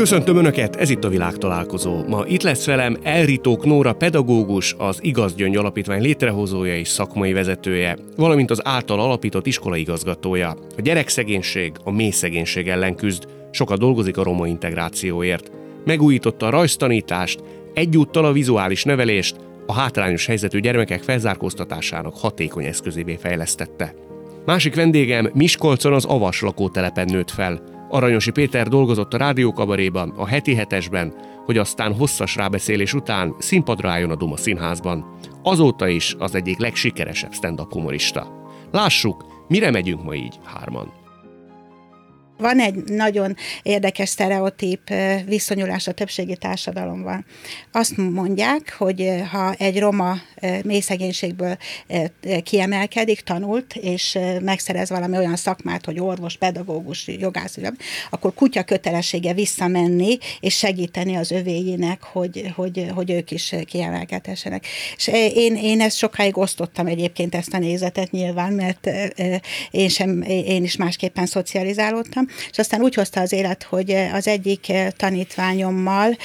Köszöntöm Önöket, ez itt a világtalálkozó. Ma itt lesz velem Elritók Nóra pedagógus, az Igaz Gyöngy Alapítvány létrehozója és szakmai vezetője, valamint az által alapított iskola igazgatója. A gyerekszegénység, a mély ellen küzd, sokat dolgozik a roma integrációért. Megújította a rajztanítást, egyúttal a vizuális nevelést, a hátrányos helyzetű gyermekek felzárkóztatásának hatékony eszközévé fejlesztette. Másik vendégem Miskolcon az Avas lakótelepen nőtt fel. Aranyosi Péter dolgozott a rádiókabaréban, a heti hetesben, hogy aztán hosszas rábeszélés után színpadra álljon a Duma színházban. Azóta is az egyik legsikeresebb stand-up humorista. Lássuk, mire megyünk ma így hárman. Van egy nagyon érdekes sztereotíp viszonyulás a többségi társadalomban. Azt mondják, hogy ha egy roma mély kiemelkedik, tanult, és megszerez valami olyan szakmát, hogy orvos, pedagógus, jogász, akkor kutya kötelessége visszamenni, és segíteni az övéinek, hogy, hogy, hogy ők is kiemelkedhessenek. És én, én ezt sokáig osztottam egyébként ezt a nézetet nyilván, mert én, sem, én is másképpen szocializálódtam, és aztán úgy hozta az élet, hogy az egyik tanítványommal,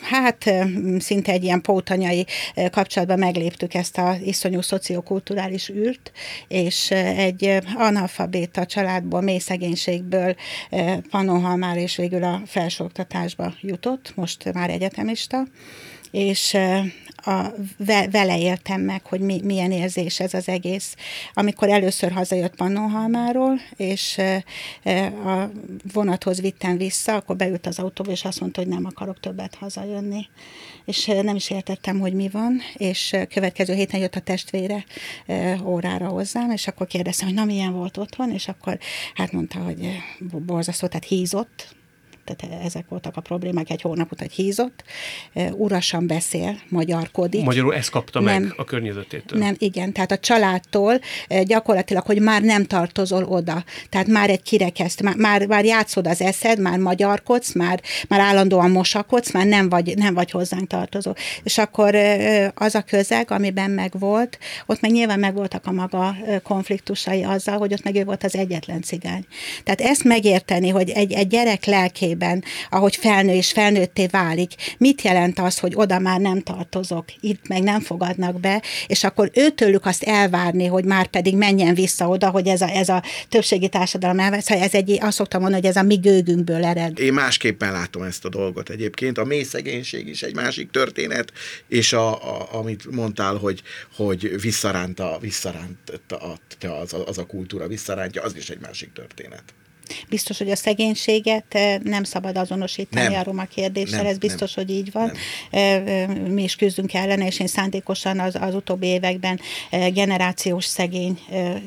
hát szinte egy ilyen pótanyai kapcsolatban megléptük ezt a iszonyú szociokulturális űrt, és egy analfabéta családból, mély szegénységből Pannonhalmár és végül a felsőoktatásba jutott, most már egyetemista, és a, vele éltem meg, hogy mi, milyen érzés ez az egész. Amikor először hazajött Pannonhalmáról, és a vonathoz vittem vissza, akkor beült az autóba, és azt mondta, hogy nem akarok többet hazajönni. És nem is értettem, hogy mi van, és következő héten jött a testvére órára hozzám, és akkor kérdeztem, hogy na milyen volt otthon, és akkor hát mondta, hogy borzasztó, tehát hízott, tehát ezek voltak a problémák, egy hónap után hízott, urasan beszél, magyarkodik. Magyarul ezt kapta nem, meg a környezetétől. Nem, igen, tehát a családtól gyakorlatilag, hogy már nem tartozol oda, tehát már egy kirekeszt, már, már, már játszod az eszed, már magyarkodsz, már, már állandóan mosakodsz, már nem vagy, nem vagy hozzánk tartozó. És akkor az a közeg, amiben megvolt, ott meg nyilván megvoltak a maga konfliktusai azzal, hogy ott meg ő volt az egyetlen cigány. Tehát ezt megérteni, hogy egy, egy gyerek lelké életében, ahogy felnő és felnőtté válik, mit jelent az, hogy oda már nem tartozok, itt meg nem fogadnak be, és akkor őtőlük azt elvárni, hogy már pedig menjen vissza oda, hogy ez a, ez a többségi társadalom elvesz, ez egy, azt szoktam mondani, hogy ez a mi gőgünkből ered. Én másképpen látom ezt a dolgot egyébként. A mély szegénység is egy másik történet, és a, a, amit mondtál, hogy, hogy visszaránt, a, visszaránt a, az, az a kultúra, visszarántja, az is egy másik történet. Biztos, hogy a szegénységet eh, nem szabad azonosítani nem. a roma kérdéssel, nem, ez biztos, nem. hogy így van. Nem. Eh, eh, mi is küzdünk ellene, és én szándékosan az, az utóbbi években generációs szegény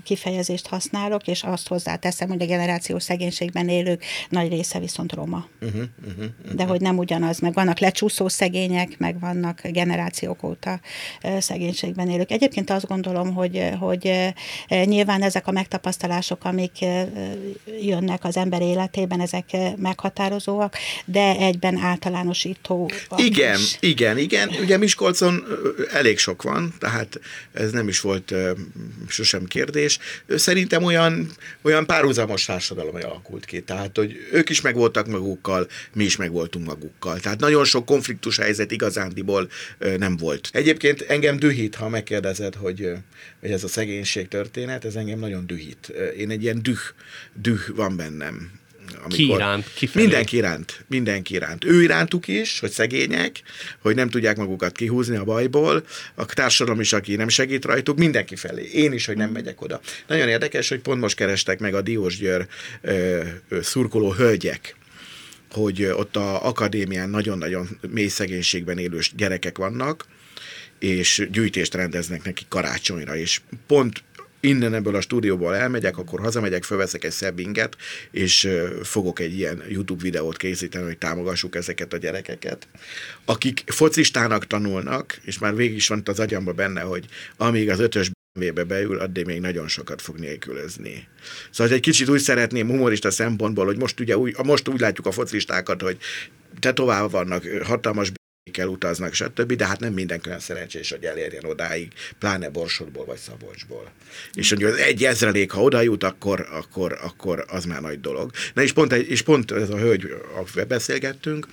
kifejezést használok, és azt hozzáteszem, hogy a generációs szegénységben élők nagy része viszont roma. Uh-huh, uh-huh, uh-huh. De hogy nem ugyanaz, meg vannak lecsúszó szegények, meg vannak generációk óta szegénységben élők. Egyébként azt gondolom, hogy, hogy nyilván ezek a megtapasztalások, amik jönnek történnek az ember életében, ezek eh, meghatározóak, de egyben általánosító. Igen, is. igen, igen. Ugye Miskolcon elég sok van, tehát ez nem is volt sosem kérdés. Szerintem olyan, olyan párhuzamos társadalom alakult ki, tehát hogy ők is megvoltak magukkal, mi is megvoltunk magukkal. Tehát nagyon sok konfliktus helyzet igazándiból nem volt. Egyébként engem dühít, ha megkérdezed, hogy, hogy ez a szegénység történet, ez engem nagyon dühít. Én egy ilyen düh, düh van bennem. Amikor ki iránt? Kifelé. Mindenki iránt. Mindenki iránt. Ő irántuk is, hogy szegények, hogy nem tudják magukat kihúzni a bajból, a társadalom is, aki nem segít rajtuk, mindenki felé. Én is, hogy nem megyek oda. Nagyon érdekes, hogy pont most kerestek meg a Diósgyőr ö, ö, szurkoló hölgyek, hogy ott a akadémián nagyon-nagyon mély szegénységben élő gyerekek vannak, és gyűjtést rendeznek neki karácsonyra, és pont innen ebből a stúdióból elmegyek, akkor hazamegyek, fölveszek egy szebb és fogok egy ilyen YouTube videót készíteni, hogy támogassuk ezeket a gyerekeket, akik focistának tanulnak, és már végig is van az agyamba benne, hogy amíg az ötös vébe beül, addig még nagyon sokat fog nélkülözni. Szóval egy kicsit úgy szeretném humorista szempontból, hogy most ugye úgy, most úgy látjuk a focistákat, hogy tovább vannak hatalmas kell utaznak, stb., de hát nem mindenki olyan szerencsés, hogy elérjen odáig, pláne Borsodból vagy Szabolcsból. És hogy az egy ezrelék, ha oda jut, akkor, akkor, akkor az már nagy dolog. Na és pont, és pont ez a hölgy, a beszélgettünk,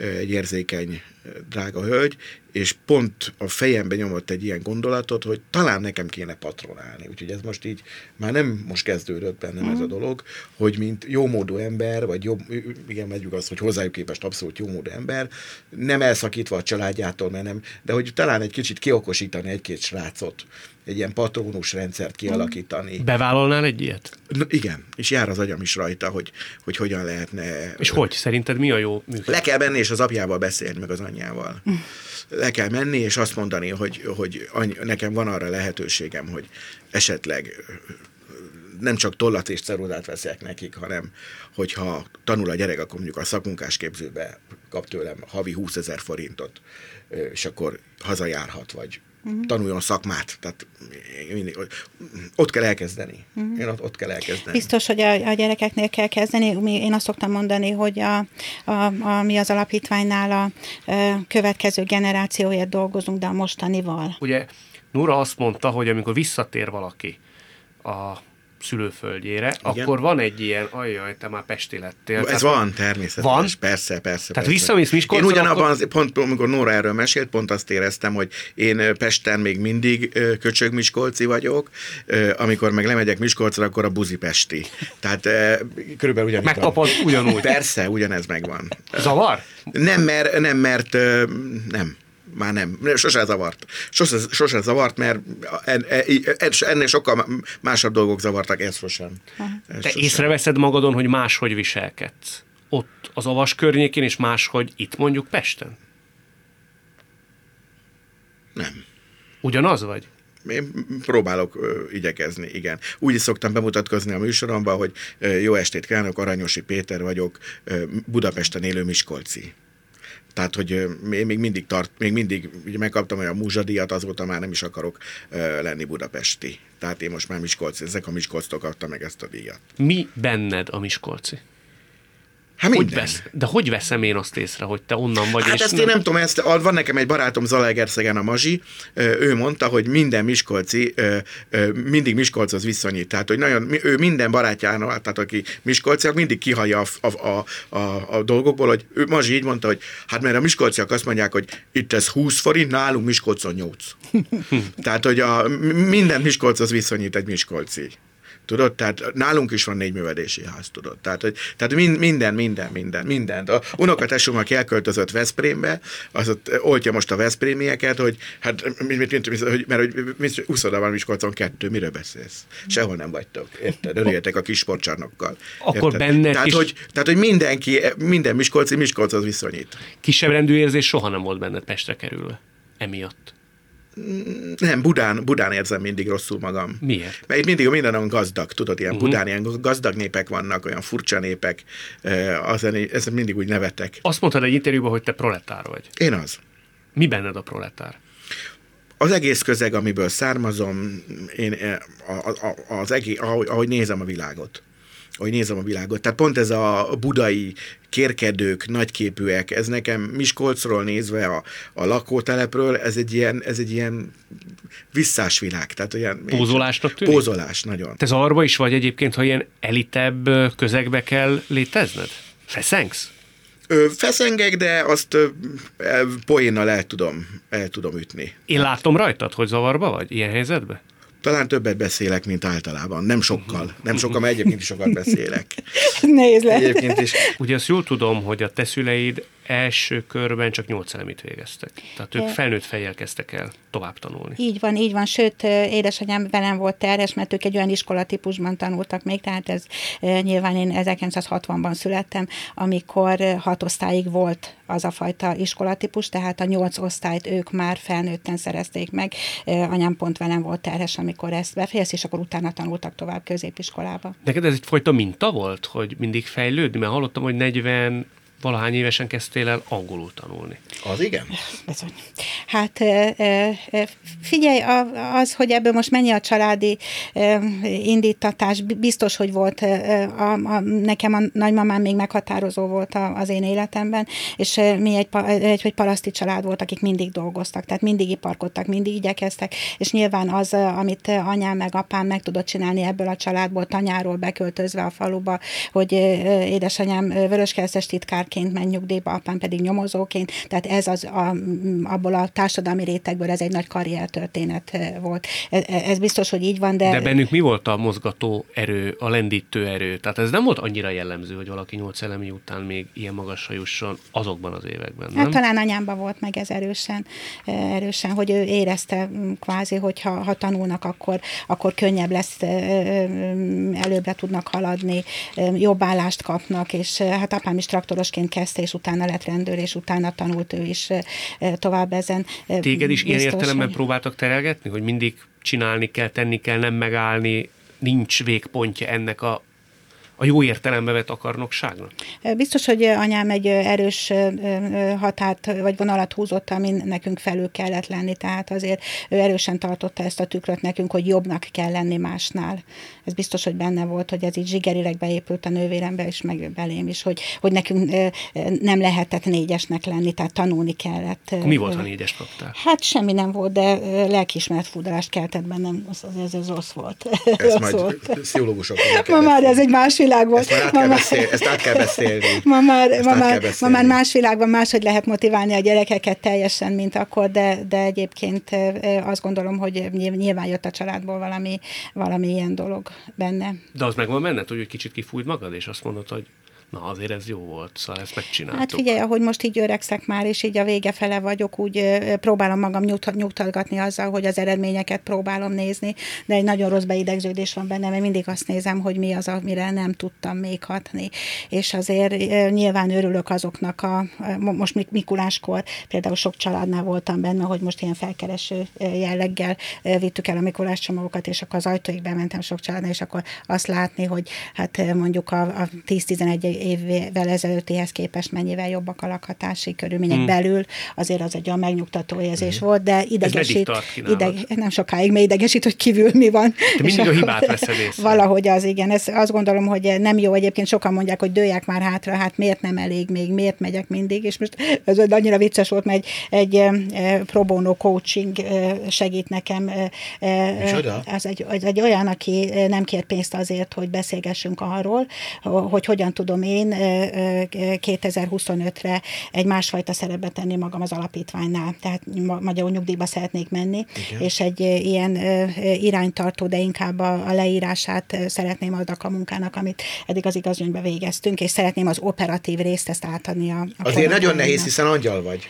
egy érzékeny, drága hölgy, és pont a fejembe nyomott egy ilyen gondolatot, hogy talán nekem kéne patronálni. Úgyhogy ez most így már nem most kezdődött bennem mm. ez a mhm. dolog, hogy mint jómódú ember, vagy jobb, igen, megyük azt, hogy hozzájuk képest abszolút jómódú ember, nem elszakítva a családjától, mert nem, de hogy talán egy kicsit kiokosítani egy-két srácot, egy ilyen patronus rendszert kialakítani. Bevállalnál egy ilyet? Na, igen, és jár az agyam is rajta, hogy, hogy hogyan lehetne... És hogy? Szerinted mi a jó működés? Le kell menni, és az apjával beszélni, meg az anyjával. Mm le kell menni, és azt mondani, hogy, hogy any, nekem van arra lehetőségem, hogy esetleg nem csak tollat és cerudát veszek nekik, hanem hogyha tanul a gyerek, akkor mondjuk a szakmunkás képzőbe kap tőlem havi 20 ezer forintot, és akkor hazajárhat, vagy uh-huh. tanuljon szakmát. Tehát mindig, ott kell elkezdeni. Uh-huh. Én ott, ott kell elkezdeni. Biztos, hogy a, a gyerekeknél kell kezdeni. Én azt szoktam mondani, hogy a, a, a, mi az alapítványnál a, a következő generációért dolgozunk, de a mostanival. Ugye Nura azt mondta, hogy amikor visszatér valaki a szülőföldjére, Igen. akkor van egy ilyen, ajjaj, te már Pesti lettél. Ez Tehát, van, természetesen. Van? Persze, persze. Tehát persze. visszamész Miskolcra, Én ugyanabban, akkor... az, pont amikor Nóra erről mesélt, pont azt éreztem, hogy én Pesten még mindig köcsög Miskolci vagyok, amikor meg lemegyek Miskolcra, akkor a buzi Pesti. Tehát körülbelül ugyanúgy Megkapod ugyanúgy. Persze, ugyanez megvan. Zavar? Nem, mert, nem, mert nem már nem, sose zavart. Sose, sose zavart, mert ennél sokkal másabb dolgok zavartak, ez sosem. Ez Te sosem. észreveszed magadon, hogy máshogy viselkedsz? Ott az avas környékén, és máshogy itt mondjuk Pesten? Nem. Ugyanaz vagy? Én próbálok ö, igyekezni, igen. Úgy is szoktam bemutatkozni a műsoromban, hogy ö, jó estét kívánok, Aranyosi Péter vagyok, ö, Budapesten élő Miskolci. Tehát, hogy még mindig tart, még mindig ugye megkaptam olyan múzsadiat, azóta már nem is akarok uh, lenni budapesti. Tehát én most már Miskolci, ezek a Miskolctól kaptam meg ezt a díjat. Mi benned a Miskolci? Hát hogy vesz, de hogy veszem én azt észre, hogy te onnan vagy? Hát és ezt nem... én nem tudom, ezt, van nekem egy barátom Zalaegerszegen a Mazsi, ő mondta, hogy minden Miskolci mindig Miskolchoz viszonyít. Tehát, hogy nagyon, ő minden barátjának, tehát aki Miskolciak, mindig kihallja a, a, a, a, a dolgokból, hogy ő Mazsi így mondta, hogy hát mert a Miskolciak azt mondják, hogy itt ez 20 forint, nálunk Miskolcon 8. tehát, hogy a, minden Miskolchoz viszonyít egy Miskolci. Tudod, tehát nálunk is van négy művedési ház, tudod. Tehát, hogy, tehát minden, minden, minden, minden. A unokatesom, aki elköltözött Veszprémbe, az ott oltja most a Veszprémieket, hogy hát, mint, mint, hogy, mert hogy úszoda van Miskolcon kettő, miről beszélsz? Sehol nem vagytok, érted? Örüljetek a kis sportcsarnokkal. Akkor benne tehát, kis... hogy, tehát, hogy mindenki, minden Miskolci Miskolchoz viszonyít. Kisebb rendű érzés soha nem volt benned Pestre kerülve. Emiatt. Nem, Budán, Budán érzem mindig rosszul magam. Miért? Mert itt mindig minden gazdag, tudod, ilyen uh-huh. Budán, ilyen gazdag népek vannak, olyan furcsa népek, az, ez mindig úgy nevetek. Azt mondtad egy interjúban, hogy te proletár vagy. Én az. Mi benned a proletár? Az egész közeg, amiből származom, én az egész, ahogy, ahogy nézem a világot ahogy nézem a világot. Tehát pont ez a budai kérkedők, nagyképűek, ez nekem Miskolcról nézve a, a lakótelepről, ez egy ilyen, ez egy ilyen visszás világ. Tehát olyan, Pózolásnak tűnik? Pózolás, nagyon. Te arba is vagy egyébként, ha ilyen elitebb közegbe kell létezned? Feszengsz? Feszengek, de azt poénnal el tudom, el tudom ütni. Én látom rajtad, hogy zavarba vagy ilyen helyzetben? Talán többet beszélek, mint általában. Nem sokkal. Nem sokkal, mert egyébként is sokat beszélek. Nehéz lehet. Egyébként is. Ugye azt jól tudom, hogy a te szüleid első körben csak nyolc elemit végeztek. Tehát ők felnőtt fejjel kezdtek el tovább tanulni. Így van, így van. Sőt, édesanyám velem volt terhes, mert ők egy olyan iskolatípusban tanultak még, tehát ez nyilván én 1960-ban születtem, amikor hat osztályig volt az a fajta iskolatípus, tehát a nyolc osztályt ők már felnőtten szerezték meg. Anyám pont velem volt terhes, amikor ezt befejezte, és akkor utána tanultak tovább középiskolába. Neked ez egyfajta minta volt, hogy mindig fejlődni? Mert hallottam, hogy 40 valahány évesen kezdtél el angolul tanulni. Az igen? Bizony. Hát figyelj, az, hogy ebből most mennyi a családi indítatás, biztos, hogy volt. A, a, nekem a nagymamám még meghatározó volt az én életemben, és mi egy, egy hogy paraszti család volt, akik mindig dolgoztak, tehát mindig iparkodtak, mindig igyekeztek, és nyilván az, amit anyám meg apám meg tudott csinálni ebből a családból, tanyáról beköltözve a faluba, hogy édesanyám vöröskeresztes titkárként ment nyugdíjba, apám pedig nyomozóként, tehát ez az a, abból a társadalmi rétegből ez egy nagy karriertörténet volt. Ez, ez biztos, hogy így van, de... De bennük mi volt a mozgató erő, a lendítő erő? Tehát ez nem volt annyira jellemző, hogy valaki nyolc elemi után még ilyen magasra jusson azokban az években, nem? Hát talán anyámban volt meg ez erősen, erősen hogy ő érezte kvázi, hogy ha, ha tanulnak, akkor, akkor könnyebb lesz, előbbre tudnak haladni, jobb állást kapnak, és hát apám is traktorosként kezdte, és utána lett rendőr, és utána tanult ő is tovább ezen. Téged is Biztos, ilyen értelemben hogy... próbáltak terelgetni, hogy mindig csinálni kell, tenni kell, nem megállni, nincs végpontja ennek a a jó értelembe vett akarnokságnak? Biztos, hogy anyám egy erős határt vagy vonalat húzott, amin nekünk felül kellett lenni, tehát azért ő erősen tartotta ezt a tükröt nekünk, hogy jobbnak kell lenni másnál. Ez biztos, hogy benne volt, hogy ez így zsigerileg beépült a nővérembe, és meg belém is, hogy, hogy nekünk nem lehetett négyesnek lenni, tehát tanulni kellett. Mi volt, ha négyes kaptál? Hát semmi nem volt, de lelkiismeret fúdalást keltett bennem, az, az, ez rossz volt. Ez majd pszichológusok. Ma már ez egy más világ volt. Ezt, már át, kell beszél, ezt át kell beszélni. Ma már, ma már, ma már más világban máshogy lehet motiválni a gyerekeket teljesen, mint akkor, de, de egyébként azt gondolom, hogy nyilván jött a családból valami, valami ilyen dolog benne. De az megvan benned, hogy egy kicsit kifújt magad, és azt mondod, hogy na azért ez jó volt, szóval ezt megcsináltuk. Hát figyelj, ahogy most így öregszek már, és így a vége fele vagyok, úgy próbálom magam nyugtat, nyugtatgatni azzal, hogy az eredményeket próbálom nézni, de egy nagyon rossz beidegződés van bennem, mert mindig azt nézem, hogy mi az, amire nem tudtam még hatni. És azért nyilván örülök azoknak a, most Mikuláskor például sok családnál voltam benne, hogy most ilyen felkereső jelleggel vittük el a Mikulás csomagokat, és akkor az ajtóig bementem sok családnál, és akkor azt látni, hogy hát mondjuk a, a 10-11 évvel ezelőttihez képest mennyivel jobbak a lakhatási körülmények hmm. belül, azért az egy olyan megnyugtató érzés hmm. volt, de idegesít, ideg, nem sokáig, mert idegesít, hogy kívül mi van. Te mindig a hibát veszed észre. Valahogy az, igen. Ez, azt gondolom, hogy nem jó. Egyébként sokan mondják, hogy dőljek már hátra, hát miért nem elég még, miért megyek mindig, és most ez annyira vicces volt, mert egy, egy pro bono coaching segít nekem. Micsoda? Ez egy, ez egy olyan, aki nem kér pénzt azért, hogy beszélgessünk arról, hogy hogyan tudom én 2025-re egy másfajta szerepbe tenni magam az alapítványnál, tehát magyarul nyugdíjba szeretnék menni, Igen. és egy ilyen iránytartó, de inkább a, a leírását szeretném adnak a munkának, amit eddig az igazgyöngybe végeztünk, és szeretném az operatív részt ezt átadni a, a Azért nagyon nehéz, hiszen angyal vagy.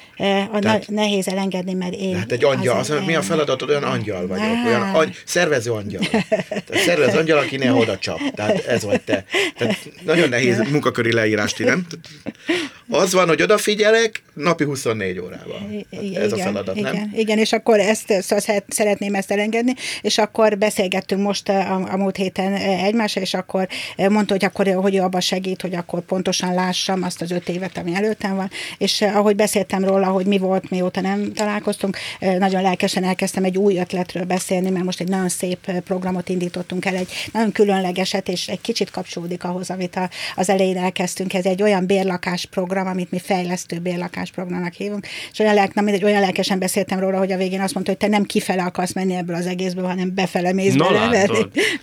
A Tehát, nehéz elengedni, mert én... Hát egy angyal, az, az mi a feladatod, olyan angyal vagyok, olyan any, szervező angyal. Tehát szervező angyal, aki ne oda csap. Tehát ez vagy te. Tehát nagyon nehéz munkaköri leírást, nem? Az van, hogy odafigyelek napi 24 órában. Igen, Ez a feladat, igen, nem? Igen, és akkor ezt szóval szeretném ezt elengedni, és akkor beszélgettünk most a, a múlt héten egymásra, és akkor mondta, hogy akkor hogy abba segít, hogy akkor pontosan lássam azt az öt évet, ami előttem van, és ahogy beszéltem róla, hogy mi volt, mióta nem találkoztunk, nagyon lelkesen elkezdtem egy új ötletről beszélni, mert most egy nagyon szép programot indítottunk el, egy nagyon különlegeset, és egy kicsit kapcsolódik ahhoz, amit a, az elején elkezdtünk. Ez egy olyan bérlakás program, amit mi fejlesztő bérlakás programnak hívunk, és olyan, lelk, nem, egy olyan lelkesen beszéltem róla, hogy a végén azt mondta, hogy te nem kifele akarsz menni ebből az egészből, hanem befele mész no, bele. Mert,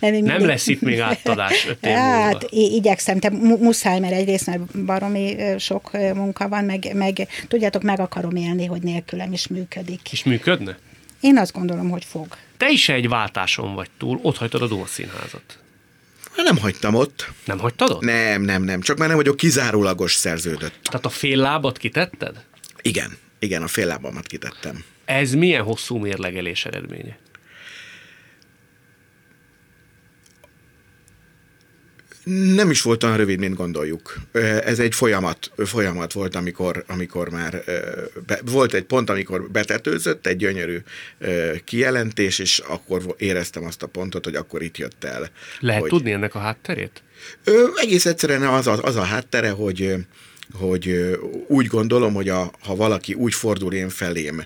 mert nem mindig... lesz itt még átadás öt év Hát igyekszem, te muszáj, mert egyrészt mert baromi sok munka van, meg, meg tudjátok, meg akarom élni, hogy nélkülem is működik. És működne? Én azt gondolom, hogy fog. Te is egy váltáson vagy túl, ott hagytad a Dóna Színházat. Hát nem hagytam ott. Nem hagytad ott? Nem, nem, nem. Csak már nem vagyok kizárólagos szerződött. Tehát a fél lábat kitetted? Igen, igen, a fél lábamat kitettem. Ez milyen hosszú mérlegelés eredménye? Nem is volt olyan rövid, mint gondoljuk. Ez egy folyamat, folyamat volt, amikor, amikor már be, volt egy pont, amikor betetőzött egy gyönyörű kijelentés, és akkor éreztem azt a pontot, hogy akkor itt jött el. Lehet hogy, tudni ennek a hátterét? Ö, egész egyszerűen az, az, az a háttere, hogy hogy úgy gondolom, hogy a, ha valaki úgy fordul én felém,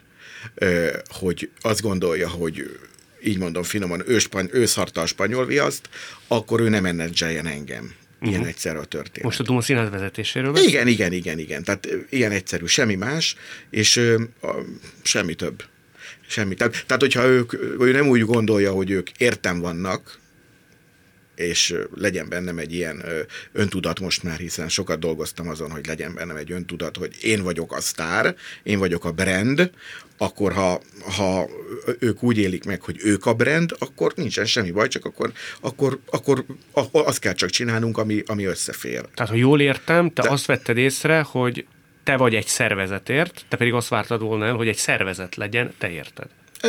hogy azt gondolja, hogy így mondom finoman, ő, spany, ő szarta a spanyol viaszt, akkor ő nem menedzseljen engem. Ilyen uh-huh. egyszerű a történet. Most a Duma színház vezetéséről beszél? Igen, igen, igen, igen. Tehát ilyen egyszerű, semmi más, és ö, a, semmi több. Semmi. Tehát, tehát, hogyha ők, ő nem úgy gondolja, hogy ők értem vannak, és legyen bennem egy ilyen öntudat most már, hiszen sokat dolgoztam azon, hogy legyen bennem egy öntudat, hogy én vagyok a sztár, én vagyok a brand, akkor ha, ha ők úgy élik meg, hogy ők a brand, akkor nincsen semmi baj, csak akkor, akkor, akkor azt kell csak csinálnunk, ami, ami összefér. Tehát, ha jól értem, te De... azt vetted észre, hogy te vagy egy szervezetért, te pedig azt vártad volna el, hogy egy szervezet legyen, te érted.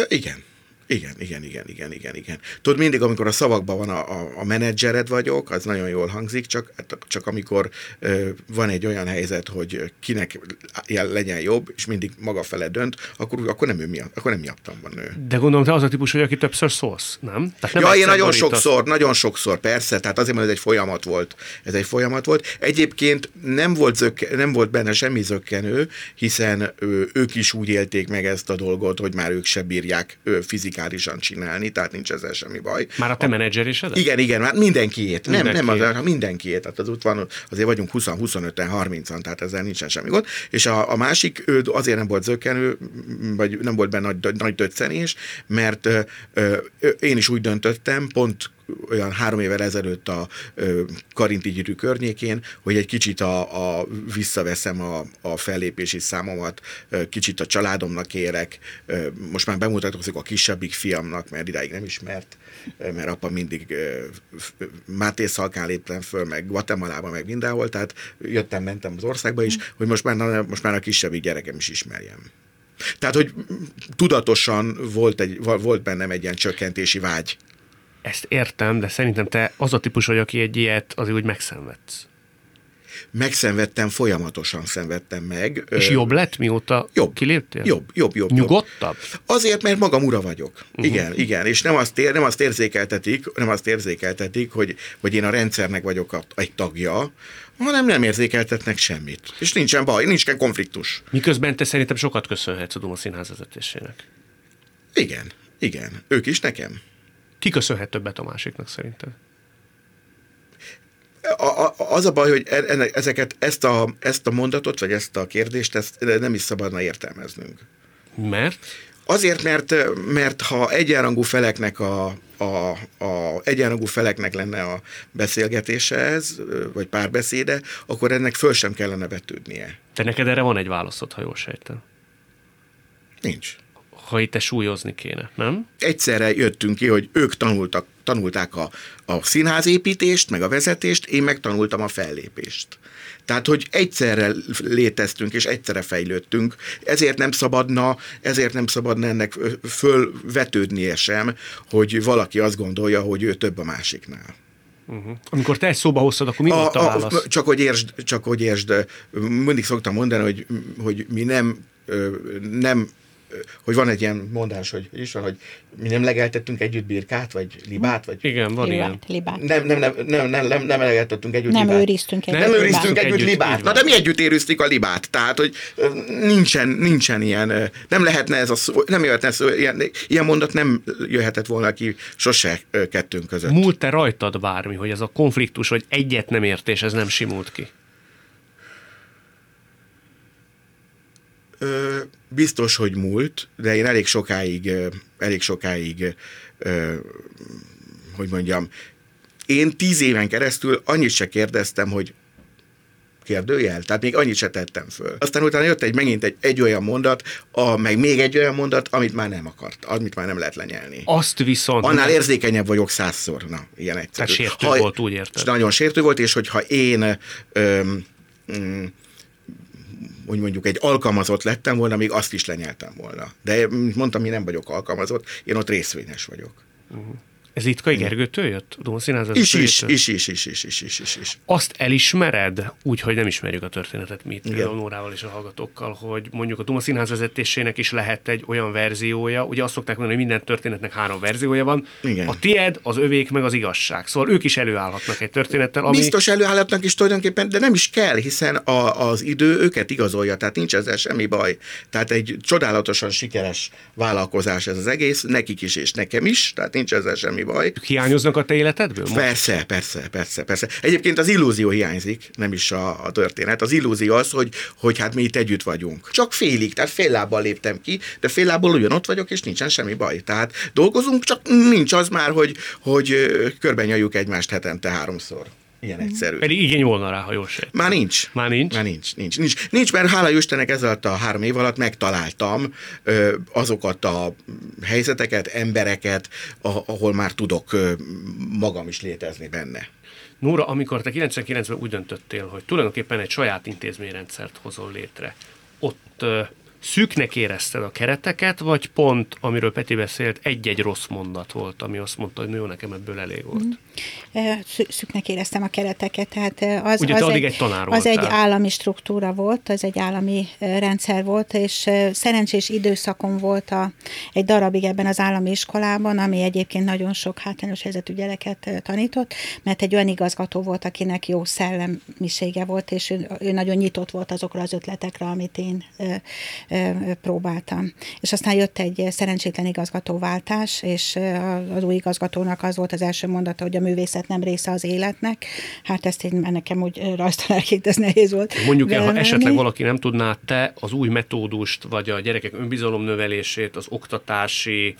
igen. Igen, igen, igen, igen, igen, igen. Tudod, mindig, amikor a szavakban van a, a, a menedzsered vagyok, az nagyon jól hangzik, csak, csak amikor ö, van egy olyan helyzet, hogy kinek legyen jobb, és mindig maga fele dönt, akkor, akkor nem ő miatt, akkor nem miattam van ő. De gondolom, te az a típus vagy, aki többször szólsz, nem? Tehát nem ja, én nagyon sokszor, nagyon sokszor, persze, tehát azért, mert ez egy folyamat volt. Ez egy folyamat volt. Egyébként nem volt, zökke, nem volt benne semmi zökkenő, hiszen ő, ők is úgy élték meg ezt a dolgot, hogy már ők se bírják fizikálni fizikálisan csinálni, tehát nincs ezzel semmi baj. Már a te menedzserésed? Igen, igen, már mindenkiét. Nem, nem az, mindenkiét. Tehát az ott van, azért vagyunk 20-25-en, 30-an, tehát ezzel nincsen semmi gond. És a, a másik, ő azért nem volt zökkenő, vagy nem volt benne nagy, nagy döccenés, mert ö, ö, én is úgy döntöttem, pont olyan három évvel ezelőtt a Karinti gyűrű környékén, hogy egy kicsit a, a visszaveszem a, a fellépési számomat, kicsit a családomnak érek, most már bemutatkozik a kisebbik fiamnak, mert idáig nem ismert, mert apa mindig Máté Szalkán léptem föl, meg Guatemalában, meg mindenhol, tehát jöttem, mentem az országba is, hogy most már, most már a kisebbik gyerekem is ismerjem. Tehát, hogy tudatosan volt, egy, volt bennem egy ilyen csökkentési vágy ezt értem, de szerintem te az a típus vagy, aki egy ilyet azért úgy megszenvedsz. Megszenvedtem, folyamatosan szenvedtem meg. És jobb lett, mióta jobb, kiléptél? Jobb, jobb, jobb. Nyugodtabb? Jobb. Azért, mert magam ura vagyok. Uh-huh. Igen, igen. És nem azt, ér, nem azt érzékeltetik, nem azt érzékeltetik, hogy, hogy én a rendszernek vagyok a, egy tagja, hanem nem érzékeltetnek semmit. És nincsen baj, nincsen konfliktus. Miközben te szerintem sokat köszönhetsz a Duma Színház vezetésének. Igen, igen. Ők is nekem. Ki köszönhet többet a másiknak szerinted? A, a, az a baj, hogy e, ennek, ezeket, ezt a, ezt a mondatot, vagy ezt a kérdést, ezt nem is szabadna értelmeznünk. Mert? Azért, mert, mert ha egyenrangú feleknek a, a, a egyenrangú feleknek lenne a beszélgetése ez, vagy párbeszéde, akkor ennek föl sem kellene vetődnie. Te neked erre van egy válaszod, ha jól sejtem. Nincs ha itt súlyozni kéne, nem? Egyszerre jöttünk ki, hogy ők tanultak, tanulták a, a színházépítést, meg a vezetést, én meg tanultam a fellépést. Tehát, hogy egyszerre léteztünk, és egyszerre fejlődtünk, ezért nem szabadna, ezért nem szabadna ennek fölvetődnie sem, hogy valaki azt gondolja, hogy ő több a másiknál. Uh-huh. Amikor te egy szóba hoztad, akkor mi a, volt a válasz? A, csak, hogy értsd, csak hogy értsd, mindig szoktam mondani, hogy, hogy mi nem, nem hogy van egy ilyen mondás, hogy is van, hogy mi nem legeltettünk együtt birkát, vagy libát, vagy... Igen, van libát, ilyen. Libát. Nem, nem, nem, nem, nem, nem, nem legeltettünk együtt nem libát. Őriztünk együtt nem, nem őriztünk együtt, együtt libát. Na de mi együtt érőztük a libát. Tehát, hogy nincsen, nincsen ilyen, nem lehetne ez a szó, nem jöhetne ez, ilyen, ilyen mondat nem jöhetett volna ki sose kettőnk között. Múlt-e rajtad bármi, hogy ez a konfliktus, vagy egyet nem értés, ez nem simult ki? Biztos, hogy múlt, de én elég sokáig, elég sokáig, hogy mondjam, én tíz éven keresztül annyit se kérdeztem, hogy kérdőjel, tehát még annyit se tettem föl. Aztán utána jött egy megint egy, egy olyan mondat, a, meg még egy olyan mondat, amit már nem akart, amit már nem lehet lenyelni. Azt viszont... Annál érzékenyebb vagyok százszor, na, ilyen egyszerű. Tehát sértő ha, volt, úgy érted. Nagyon sértő volt, és hogyha én öm, öm, hogy mondjuk egy alkalmazott lettem volna, még azt is lenyeltem volna. De mondtam, én nem vagyok alkalmazott, én ott részvényes vagyok. Uh-huh. Ez Itkai Gergőtől jött? Duma Színház is, is, is, is, is, is, is, is, is, is. Azt elismered, úgy, hogy nem ismerjük a történetet mi itt például Nórával és a hallgatókkal, hogy mondjuk a Duma Színház vezetésének is lehet egy olyan verziója, ugye azt szokták mondani, hogy minden történetnek három verziója van. Igen. A tied, az övék, meg az igazság. Szóval ők is előállhatnak egy történettel, ami... Biztos előállhatnak is tulajdonképpen, de nem is kell, hiszen a, az idő őket igazolja, tehát nincs ezzel semmi baj. Tehát egy csodálatosan sikeres vállalkozás ez az egész, nekik is és nekem is, tehát nincs ezzel semmi baj. Hiányoznak a te életedből? Most? Persze, persze, persze, persze. Egyébként az illúzió hiányzik, nem is a, a történet. Az illúzió az, hogy, hogy hát mi itt együtt vagyunk. Csak félig, tehát fél lábbal léptem ki, de fél lábbal ugyan ott vagyok, és nincsen semmi baj. Tehát dolgozunk, csak nincs az már, hogy, hogy körbenyaljuk egymást hetente háromszor. Ilyen egyszerű. Pedig igény volna rá, ha jól sejt. Már nincs. Már nincs? Már nincs, nincs, nincs. Nincs, mert hála Istennek ez alatt a három év alatt megtaláltam ö, azokat a helyzeteket, embereket, a, ahol már tudok ö, magam is létezni benne. Nóra, amikor te 99-ben úgy döntöttél, hogy tulajdonképpen egy saját intézményrendszert hozol létre, ott ö, szűknek érezted a kereteket, vagy pont, amiről Peti beszélt, egy-egy rossz mondat volt, ami azt mondta, hogy jó, nekem ebből elég volt? Mm. Szűknek éreztem a kereteket, tehát az, Ugye az, egy, egy, tanár az egy állami struktúra volt, az egy állami rendszer volt, és szerencsés időszakom volt a, egy darabig ebben az állami iskolában, ami egyébként nagyon sok hátrányos helyzetű gyereket tanított, mert egy olyan igazgató volt, akinek jó szellemisége volt, és ő, ő nagyon nyitott volt azokra az ötletekre, amit én próbáltam. És aztán jött egy szerencsétlen igazgatóváltás, és az új igazgatónak az volt az első mondata, hogy a művészet nem része az életnek. Hát ezt én nekem úgy rajztanárként ez nehéz volt. Mondjuk el, ha esetleg valaki nem tudná, te az új metódust, vagy a gyerekek önbizalomnövelését, az oktatási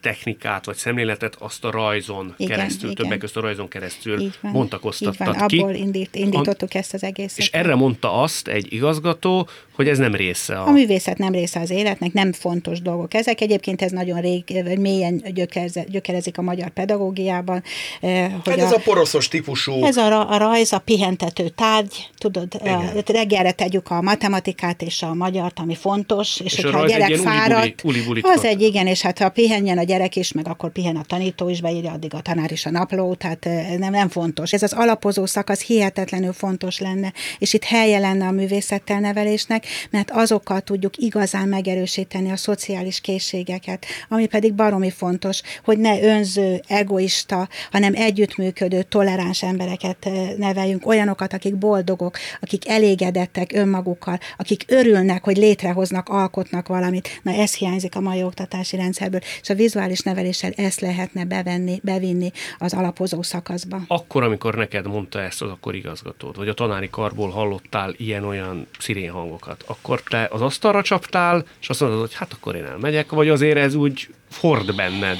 technikát vagy szemléletet azt a rajzon igen, keresztül, igen. többek között a rajzon keresztül így van, bontakoztattad így van. ki. Abból indít, indítottuk ezt az egészet. És erre mondta azt egy igazgató, hogy ez nem része a... A művészet nem része az életnek, nem fontos dolgok ezek. Egyébként ez nagyon rég, vagy mélyen gyökerze, gyökerezik a magyar pedagógiában. Eh, hogy hát ez a, a poroszos típusú... Ez a, a rajz, a pihentető tárgy, tudod, a, reggelre tegyük a matematikát és a magyart, ami fontos, és, és hogyha a, a gyerek fáradt, az egy igen, és hát ha pihenjen a gyerek is, meg akkor pihen a tanító is, beírja addig a tanár is a napló, tehát nem, nem fontos. Ez az alapozó szakasz hihetetlenül fontos lenne, és itt helye lenne a művészettel nevelésnek, mert azokkal tudjuk igazán megerősíteni a szociális készségeket, ami pedig baromi fontos, hogy ne önző, egoista, hanem együttműködő, toleráns embereket neveljünk, olyanokat, akik boldogok, akik elégedettek önmagukkal, akik örülnek, hogy létrehoznak, alkotnak valamit. Na ez hiányzik a mai oktatási rendszerből, és a vizuális neveléssel ezt lehetne bevenni, bevinni az alapozó szakaszba. Akkor, amikor neked mondta ezt az akkor igazgatód, vagy a tanári karból hallottál ilyen-olyan szirén hangokat, akkor te az asztalra csaptál, és azt mondod, hogy hát akkor én elmegyek, vagy azért ez úgy ford benned?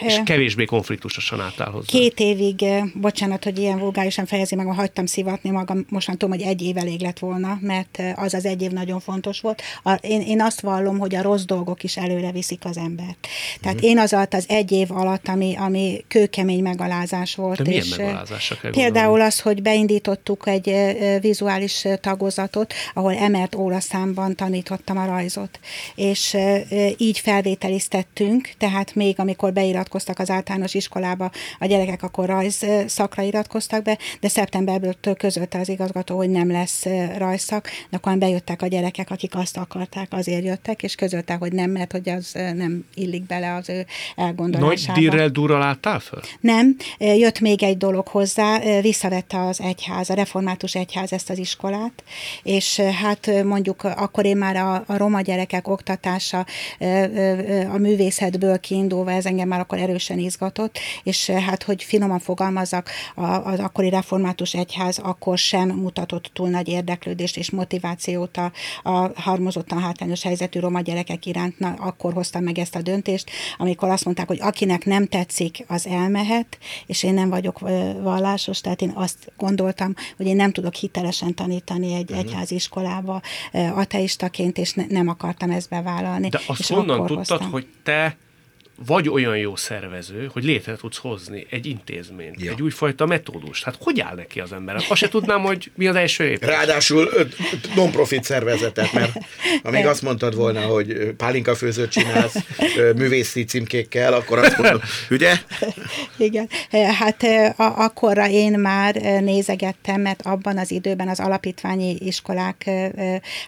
És kevésbé konfliktusosan álltál hozzá. Két évig, bocsánat, hogy ilyen vulgárisan fejezi meg, hagytam szivatni magam, most már tudom, hogy egy év elég lett volna, mert az az egy év nagyon fontos volt. A, én, én azt vallom, hogy a rossz dolgok is előre viszik az embert. Tehát mm. én az alatt az egy év alatt, ami, ami kőkemény megalázás volt. De és Például az, hogy beindítottuk egy vizuális tagozatot, ahol emelt óraszámban tanítottam a rajzot. És így felvételiztettünk, tehát még amikor beirat iratkoztak az általános iskolába, a gyerekek akkor rajz szakra iratkoztak be, de szeptemberből közölte az igazgató, hogy nem lesz rajzszak, de akkor bejöttek a gyerekek, akik azt akarták, azért jöttek, és közölte, hogy nem, mert hogy az nem illik bele az ő elgondolásába. Nagy dirrel durral álltál föl? Nem, jött még egy dolog hozzá, visszavette az egyház, a református egyház ezt az iskolát, és hát mondjuk akkor én már a, a roma gyerekek oktatása a művészetből kiindulva, ez engem már akkor erősen izgatott, és eh, hát, hogy finoman fogalmazzak, az akkori református egyház akkor sem mutatott túl nagy érdeklődést és motivációt a, a harmozottan hátrányos helyzetű roma gyerekek iránt, na, akkor hoztam meg ezt a döntést, amikor azt mondták, hogy akinek nem tetszik, az elmehet, és én nem vagyok vallásos, tehát én azt gondoltam, hogy én nem tudok hitelesen tanítani egy uh-huh. egyházi iskolába ateistaként, és ne, nem akartam ezt bevállalni. De azt és honnan tudtad, hoztam. hogy te vagy olyan jó szervező, hogy létre tudsz hozni egy intézményt, Ja. egy újfajta metódust. Hát hogy áll neki az ember? Azt se tudnám, hogy mi az első lépés. Ráadásul non-profit szervezetet, mert amíg azt mondtad volna, hogy pálinka főzőt csinálsz művészi címkékkel, akkor azt mondom, ugye? Igen, hát akkorra én már nézegettem, mert abban az időben az alapítványi iskolák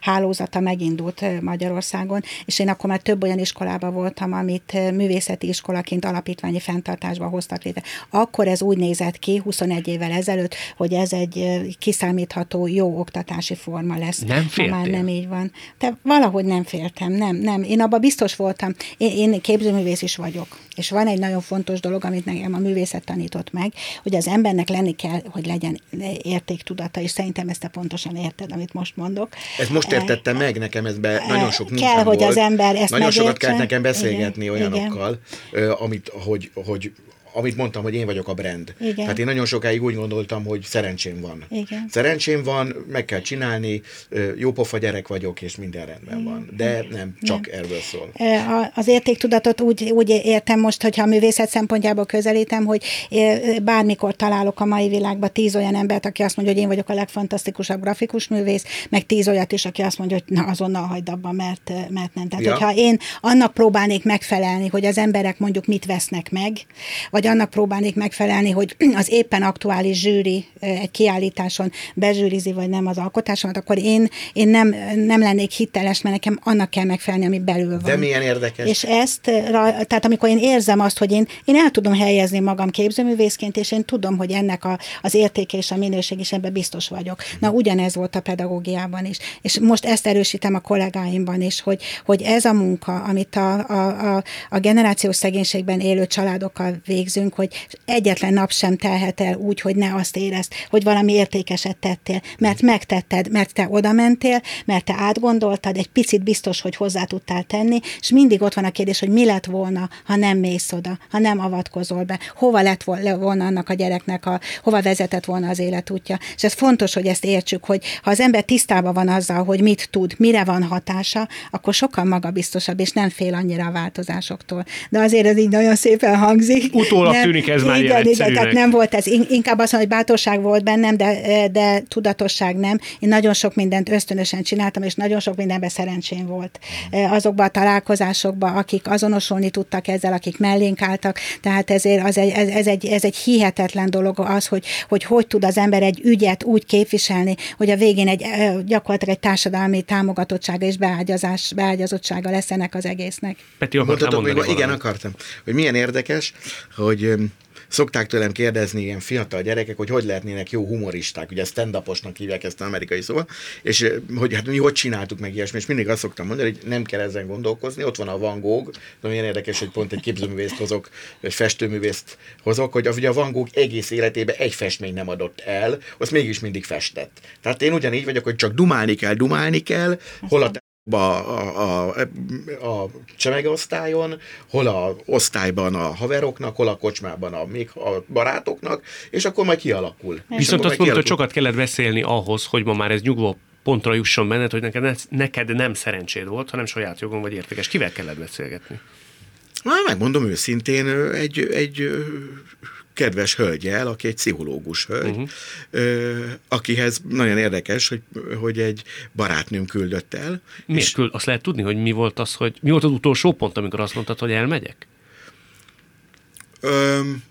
hálózata megindult Magyarországon, és én akkor már több olyan iskolában voltam, amit eh, művészeti iskolaként alapítványi fenntartásba hoztak létre. Akkor ez úgy nézett ki, 21 évvel ezelőtt, hogy ez egy kiszámítható, jó oktatási forma lesz. Nem Ma már féltél? nem így van. De valahogy nem féltem, nem, nem. Én abban biztos voltam. Én, én képzőművész is vagyok. És van egy nagyon fontos dolog, amit nekem a művészet tanított meg, hogy az embernek lenni kell, hogy legyen értéktudata, és szerintem ezt te pontosan érted, amit most mondok. Ezt most értettem meg, nekem ez be nagyon sok Kell, munkám hogy volt. az ember ezt Nagyon sokat megértse. kellett nekem beszélgetni Igen, olyanokkal, ö, amit, hogy, hogy amit mondtam, hogy én vagyok a brand. Igen. Tehát én nagyon sokáig úgy gondoltam, hogy szerencsém van. Igen. Szerencsém van, meg kell csinálni, jópofa gyerek vagyok, és minden rendben van. De nem, csak erről szól. Az értéktudatot úgy, úgy értem most, hogyha a művészet szempontjából közelítem, hogy bármikor találok a mai világban tíz olyan embert, aki azt mondja, hogy én vagyok a legfantasztikusabb grafikus művész, meg tíz olyat is, aki azt mondja, hogy na azonnal hagyd abba, mert, mert nem. Tehát, Ja. hogyha én annak próbálnék megfelelni, hogy az emberek mondjuk mit vesznek meg, vagy annak próbálnék megfelelni, hogy az éppen aktuális zsűri egy kiállításon bezsűrizi, vagy nem az alkotásomat, akkor én, én nem, nem lennék hiteles, mert nekem annak kell megfelelni, ami belül van. De milyen érdekes. És ezt, eh, tehát amikor én érzem azt, hogy én, én el tudom helyezni magam képzőművészként, és én tudom, hogy ennek a, az értéke és a minőség is ebben biztos vagyok. Na, ugyanez volt a pedagógiában is. És most ezt erősítem a kollégáimban is, hogy, hogy ez a munka, amit a, a, a, a generációs szegénységben élő családokkal végzünk, hogy egyetlen nap sem telhet el úgy, hogy ne azt érezd, hogy valami értékeset tettél, mert megtetted, mert te oda mentél, mert te átgondoltad, egy picit biztos, hogy hozzá tudtál tenni, és mindig ott van a kérdés, hogy mi lett volna, ha nem mész oda, ha nem avatkozol be, hova lett vol- volna annak a gyereknek, a, hova vezetett volna az életútja. És ez fontos, hogy ezt értsük, hogy ha az ember tisztában van azzal, hogy mit tud, mire van hatása, akkor sokkal magabiztosabb, és nem fél annyira a változásoktól. De azért ez így nagyon szépen hangzik. Utólag Nem- tűnik ez már ilyen igen, igen, egyszerűnek. tehát nem volt ez, In- inkább azt mondom, hogy bátorság volt bennem, de, de tudatosság nem. Én nagyon sok mindent ösztönösen csináltam, és nagyon sok mindenben szerencsém volt. Azokban a találkozásokban, akik azonosulni tudtak ezzel, akik mellénk álltak, tehát ezért az egy, ez, ez, egy, ez egy hihetetlen dolog az, hogy, hogy hogy tud az ember egy ügyet úgy képviselni, hogy a végén egy ö, gyakorlatilag egy társadalmi támogatottsága és beágyazás, beágyazottsága lesz ennek az egésznek. Peti, akartál Mondhatok még, mondani igen, valamit? akartam. Hogy milyen érdekes, hogy öm, szokták tőlem kérdezni ilyen fiatal gyerekek, hogy hogy lehetnének jó humoristák, ugye stand-uposnak hívják ezt az amerikai szóval, és ö, hogy hát mi hogy csináltuk meg ilyesmi, és mindig azt szoktam mondani, hogy nem kell ezen gondolkozni, ott van a Van Gogh, de milyen érdekes, hogy pont egy képzőművészt hozok, vagy festőművészt hozok, hogy ugye a Van Gogh egész életében egy festmény nem adott el, azt mégis mindig festett. Tehát én ugyanígy vagyok, hogy csak dumálni kell, dumálni kell, hol a a, a, a, a hol a osztályban a haveroknak, hol a kocsmában a, még a barátoknak, és akkor majd kialakul. Viszont azt mondtad, hogy sokat kellett beszélni ahhoz, hogy ma már ez nyugvó pontra jusson benned, hogy neked, ne, neked nem szerencséd volt, hanem saját jogon vagy értékes. Kivel kellett beszélgetni? Na, megmondom őszintén, egy, egy kedves hölgyel, aki egy pszichológus hölgy, uh-huh. akihez nagyon érdekes, hogy, hogy egy barátnőm küldött el. Miért és- küld? Azt lehet tudni, hogy mi volt az, hogy mi volt az utolsó pont, amikor azt mondtad, hogy elmegyek? Öm,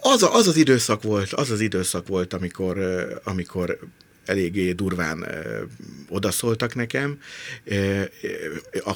az, a- az az időszak volt, az az időszak volt, amikor, ö, amikor eléggé durván ö, odaszóltak nekem, ö,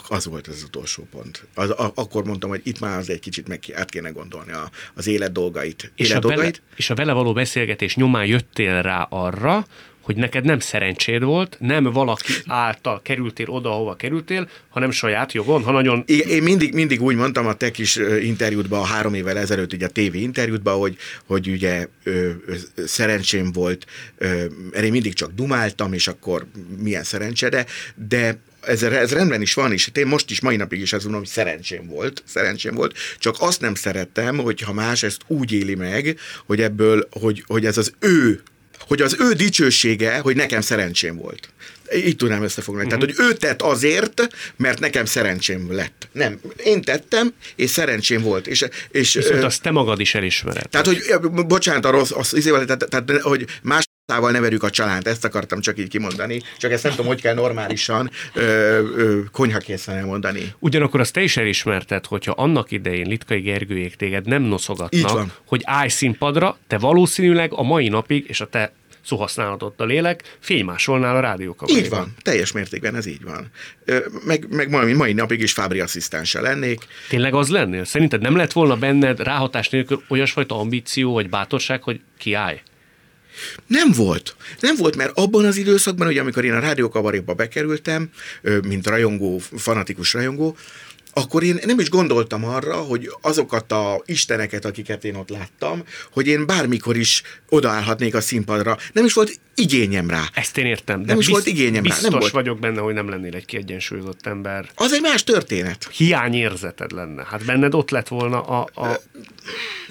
az volt az utolsó pont. Az, a, akkor mondtam, hogy itt már az egy kicsit meg át kéne gondolni a, az élet dolgait. És élet a, vele, dolgait. és a vele való beszélgetés nyomán jöttél rá arra, hogy neked nem szerencséd volt, nem valaki által kerültél oda, ahova kerültél, hanem saját jogon, ha nagyon Igen, én mindig, mindig úgy mondtam a te kis interjútban, három évvel ezelőtt, ugye a TV interjútban, hogy, hogy ugye ö, ö, szerencsém volt, ö, én mindig csak dumáltam, és akkor milyen szerencse, de, de ez, ez rendben is van, és én most is, mai napig is azt mondom, hogy szerencsém volt, szerencsém volt, csak azt nem szerettem, hogyha más ezt úgy éli meg, hogy ebből, hogy, hogy ez az ő hogy az ő dicsősége, hogy nekem szerencsém volt. Így tudnám összefoglalni. Uh-huh. Tehát, hogy ő tett azért, mert nekem szerencsém lett. Nem, én tettem, és szerencsém volt. És, és, Viszont azt te magad is elismered. Tehát, hogy, bocsánat, a rossz, az, tehát, tehát, hogy más Tával ne verjük a csalánt, ezt akartam csak így kimondani, csak ezt nem tudom, hogy kell normálisan ö, ö, konyhakészen elmondani. Ugyanakkor azt te is elismerted, hogyha annak idején Litkai Gergőjék téged nem noszogatnak, hogy állj színpadra, te valószínűleg a mai napig, és a te szóhasználatod a lélek, fénymásolnál a rádiókabariban. Így van, teljes mértékben ez így van. Meg, meg mai, mai napig is Fábri asszisztense lennék. Tényleg az lennél? Szerinted nem lett volna benned ráhatás nélkül olyasfajta ambíció vagy bátorság, hogy kiállj? Nem volt. Nem volt, mert abban az időszakban, hogy amikor én a rádiókabarékba bekerültem, mint rajongó, fanatikus rajongó, akkor én nem is gondoltam arra, hogy azokat a isteneket, akiket én ott láttam, hogy én bármikor is odaállhatnék a színpadra. Nem is volt igényem rá. Ezt én értem. De nem is volt igényem biztos rá. Nem volt. vagyok benne, hogy nem lennél egy kiegyensúlyozott ember. Az egy más történet. Hiányérzeted lenne. Hát benned ott lett volna a... a...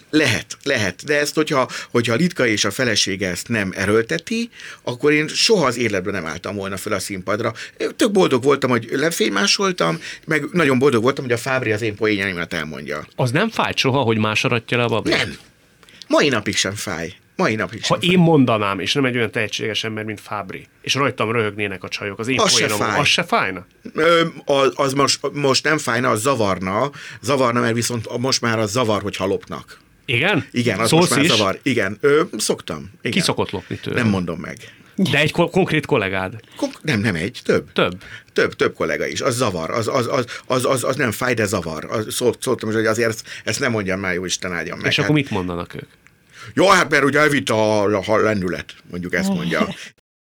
Lehet, lehet, de ezt, hogyha, hogyha Litka és a felesége ezt nem erőlteti, akkor én soha az életben nem álltam volna fel a színpadra. Tök boldog voltam, hogy lefénymásoltam, meg nagyon boldog voltam, hogy a Fábri az én poénjaimat elmondja. Az nem fájt soha, hogy más aratja le a babét? Nem. Mai napig sem fáj. Mai napig sem Ha fáj. én mondanám, és nem egy olyan tehetséges ember, mint Fábri, és rajtam röhögnének a csajok, az én az poénom, se fáj. az se fájna? Ö, az, az most, most nem fájna, az zavarna, zavarna, mert viszont most már az zavar, hogy halopnak. Igen? Igen, az Szólsz most már is? zavar. Igen, ö, szoktam. Igen. Ki szokott lopni tőle? Nem mondom meg. De egy ko- konkrét kollégád? Kon- nem, nem egy, több. Több? Több, több kollega is. Az zavar, az, az, az, az, az, az nem fáj, de zavar. Az, szólt, szóltam, hogy azért ezt, ezt nem mondjam már, jó Isten áldjam meg. És hát. akkor mit mondanak ők? Jó, hát mert ugye elvitt a, a lendület, mondjuk ezt mondja.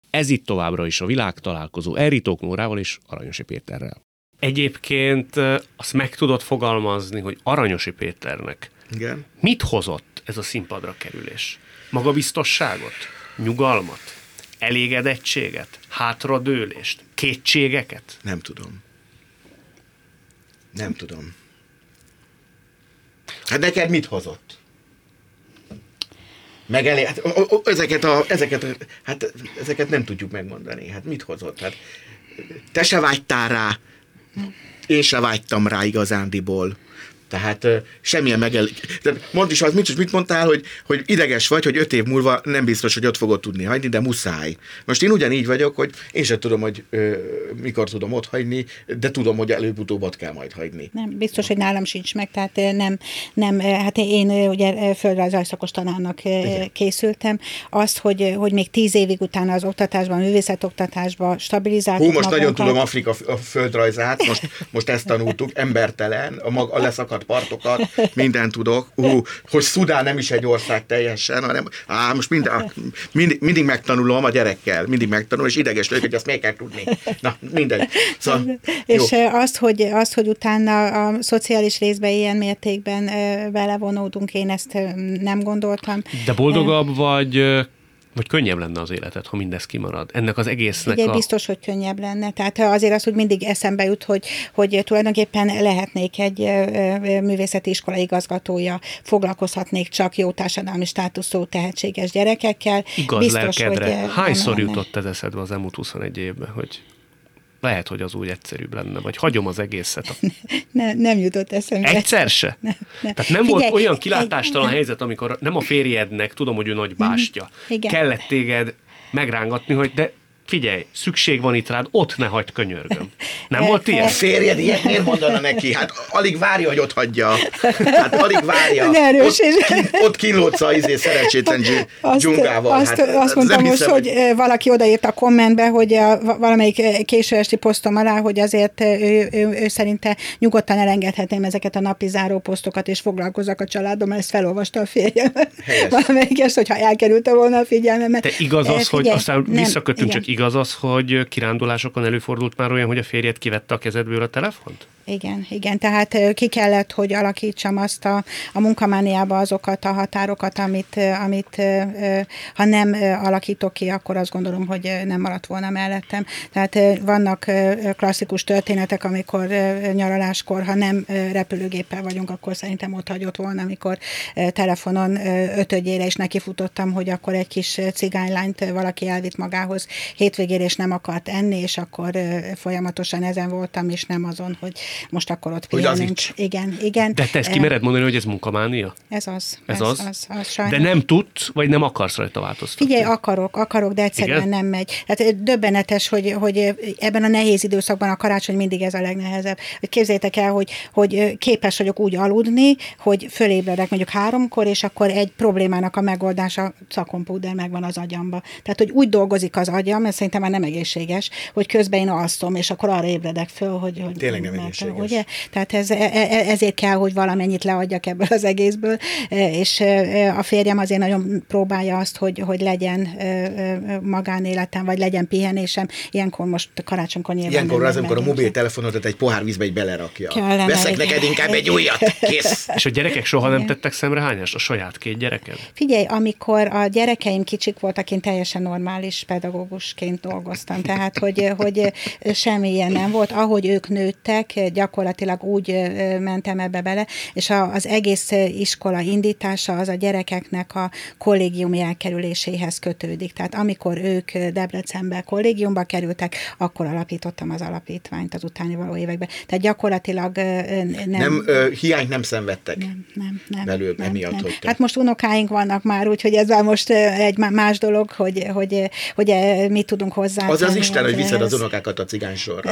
Ez itt továbbra is a világ találkozó Eritók Nórával és Aranyosi Péterrel. Egyébként azt meg tudod fogalmazni, hogy Aranyosi Péternek Igen. mit hozott ez a színpadra kerülés? Magabiztosságot? Nyugalmat? Elégedettséget? Hátradőlést? Kétségeket? Nem tudom. Nem tudom. Hát neked mit hozott? Meg elé, hát, ezeket, a, ezeket, hát ezeket nem tudjuk megmondani. Hát mit hozott? Hát te se vágytál rá, én se vágytam rá igazándiból. Tehát semmilyen megel... Mondd is az, mit, mit mondtál, hogy, hogy ideges vagy, hogy öt év múlva nem biztos, hogy ott fogod tudni hagyni, de muszáj. Most én ugyanígy vagyok, hogy én sem tudom, hogy uh, mikor tudom ott hagyni, de tudom, hogy előbb-utóbb ott kell majd hagyni. Nem, biztos, hogy nálam sincs meg, tehát nem, nem hát én ugye földrajzajszakos tanárnak Igen. készültem. Azt, hogy, hogy még tíz évig utána az oktatásban, a művészetoktatásban stabilizáltuk Hú, most magunkat. nagyon tudom Afrika földrajzát, most, most ezt tanultuk, embertelen, a, mag, a leszakadt partokat, mindent tudok. Uh, hogy Szudán nem is egy ország teljesen, hanem á, most minden, mindig, mindig megtanulom a gyerekkel, mindig megtanulom, és ideges vagyok, hogy azt még kell tudni. Na, mindegy. Szóval, és jó. azt hogy, azt, hogy utána a szociális részbe ilyen mértékben belevonódunk, én ezt nem gondoltam. De boldogabb vagy vagy könnyebb lenne az életed, ha mindez kimarad? Ennek az egésznek Igen, a... biztos, hogy könnyebb lenne. Tehát azért az, hogy mindig eszembe jut, hogy, hogy tulajdonképpen lehetnék egy művészeti iskola igazgatója, foglalkozhatnék csak jó társadalmi státuszú tehetséges gyerekekkel. Igaz biztos, lelkedre. Hogy Hányszor jutott ez eszedbe az elmúlt 21 évben, hogy lehet, hogy az úgy egyszerűbb lenne, vagy hagyom az egészet. Ne, nem jutott eszembe. Egyszer se? Nem, nem. Tehát nem Figyelj, volt olyan kilátástalan egy, helyzet, amikor nem a férjednek, tudom, hogy ő nagy bástya, Igen. kellett téged megrángatni, hogy de figyelj, szükség van itt rád, ott ne hagyd könyörgöm. Nem volt ilyen? A férjed ilyet miért mondana neki? Hát alig várja, hogy ott hagyja. Hát alig várja. Ne erős, ott, kín, ott kínlódsz a izé szerencsétlen dzsungával. Azt, hát, azt mondtam most, hiszem, hogy, hogy valaki odaírt a kommentbe, hogy a, valamelyik késő esti posztom alá, hogy azért ő, ő, ő szerinte nyugodtan elengedhetném ezeket a napi záró posztokat, és foglalkozzak a családommal, ezt felolvasta a férjem. Valamelyik est, hogyha elkerülte volna a figyelmemet. Te igaz az, hogy aztán visszakötünk, csak igaz igaz az, hogy kirándulásokon előfordult már olyan, hogy a férjed kivette a kezedből a telefont? Igen, igen, tehát ki kellett, hogy alakítsam azt a, a munkamániába azokat a határokat, amit, amit ha nem alakítok ki, akkor azt gondolom, hogy nem maradt volna mellettem. Tehát vannak klasszikus történetek, amikor nyaraláskor, ha nem repülőgéppel vagyunk, akkor szerintem ott hagyott volna, amikor telefonon ötödjére is nekifutottam, hogy akkor egy kis cigánylányt valaki elvitt magához hétvégére, és nem akart enni, és akkor folyamatosan ezen voltam, és nem azon, hogy most akkor ott pihenünk. Igen, igen. De te ezt kimered mondani, hogy ez munkamánia? Ez az. Ez, ez az? az, az, az de nem tudsz, vagy nem akarsz rajta változtatni? Figyelj, akarok, akarok, de egyszerűen igen? nem megy. Tehát döbbenetes, hogy, hogy ebben a nehéz időszakban a karácsony mindig ez a legnehezebb. Képzeljétek el, hogy, hogy képes vagyok úgy aludni, hogy fölébredek mondjuk háromkor, és akkor egy problémának a megoldása szakompúder megvan az agyamba. Tehát, hogy úgy dolgozik az agyam, ez szerintem már nem egészséges, hogy közben én alszom, és akkor arra ébredek föl, hogy, hogy Tényleg nem egészséges. Ugye? Tehát ez, e, e, ezért kell, hogy valamennyit leadjak ebből az egészből, e, és a férjem azért nagyon próbálja azt, hogy, hogy legyen magánéletem, vagy legyen pihenésem. Ilyenkor most karácsonykor nyilván Ilyenkor az, amikor a mobiltelefonodat egy pohár vízbe egy belerakja. Kellene, Veszek neked inkább egy újat, kész. És a gyerekek soha nem tettek szemre hányást? A saját két gyereked? Figyelj, amikor a gyerekeim kicsik voltak, én teljesen normális pedagógusként dolgoztam, tehát hogy, hogy semmi ilyen nem volt. Ahogy ők nőttek, gyakorlatilag úgy mentem ebbe bele, és a, az egész iskola indítása az a gyerekeknek a kollégiumi elkerüléséhez kötődik. Tehát amikor ők Debrecenbe kollégiumba kerültek, akkor alapítottam az alapítványt az utáni való években. Tehát gyakorlatilag nem... Nem, ö, hiányt nem szenvedtek nem, nem, nem, belőle nem, emiatt, nem. hogy te... Hát most unokáink vannak már, úgyhogy ez már most egy más dolog, hogy, hogy, hogy mit tudunk hozzá. Az az Isten, hogy viszed az unokákat a cigánysorra.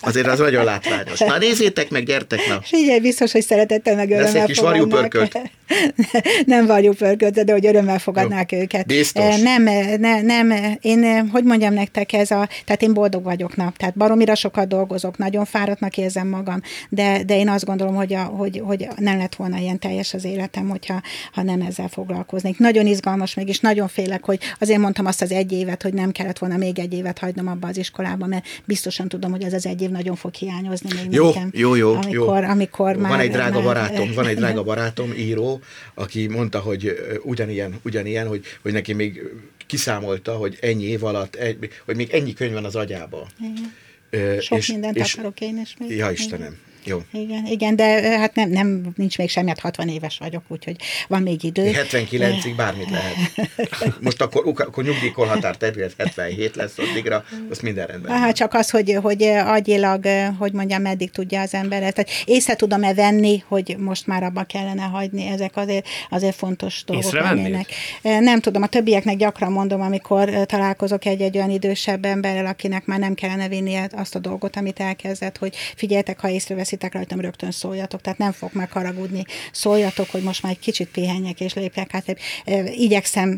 Azért az nagyon látványos. Na nézzétek meg, gyertek, na. Figyelj, biztos, hogy szeretettel meg örömmel Lesz egy kis varjúpörkölt. nem varjúpörkölt, de hogy örömmel fogadnák Jó. őket. Biztos. Nem, nem, nem, én, hogy mondjam nektek, ez a, tehát én boldog vagyok nap, tehát baromira sokat dolgozok, nagyon fáradtnak érzem magam, de, de én azt gondolom, hogy, a, hogy, hogy nem lett volna ilyen teljes az életem, hogyha ha nem ezzel foglalkoznék. Nagyon izgalmas még, és nagyon félek, hogy azért mondtam azt az egy évet, hogy nem kellett volna még egy évet hagynom abba az iskolába, mert biztosan tudom, hogy ez az egy év nagyon fog hiányozni még jó, nekem. Jó, jó, amikor, jó. Amikor van már, egy drága már, barátom, van egy drága barátom, író, aki mondta, hogy ugyanilyen, ugyanilyen hogy, hogy neki még kiszámolta, hogy ennyi év alatt, egy, hogy még ennyi könyv van az agyába. Igen. Sok és, mindent és, akarok én is még. Ja, Istenem. Jó. Igen, igen, de hát nem, nem nincs még semmi, 60 hát éves vagyok, úgyhogy van még idő. 79-ig bármit lehet. Most akkor, akkor nyugdíjkorhatár terület 77 lesz addigra, az minden rendben. Hát csak az, hogy, hogy agyilag, hogy mondjam, meddig tudja az ember. Tehát észre tudom-e venni, hogy most már abba kellene hagyni, ezek azért, azért fontos dolgok lennének. Nem tudom, a többieknek gyakran mondom, amikor találkozok egy-egy olyan idősebb emberrel, akinek már nem kellene vinnie azt a dolgot, amit elkezdett, hogy figyeljetek, ha észrevesz veszitek rajtam, rögtön szóljatok, tehát nem fog megharagudni. Szóljatok, hogy most már egy kicsit pihenjek és lépjek át. Igyekszem,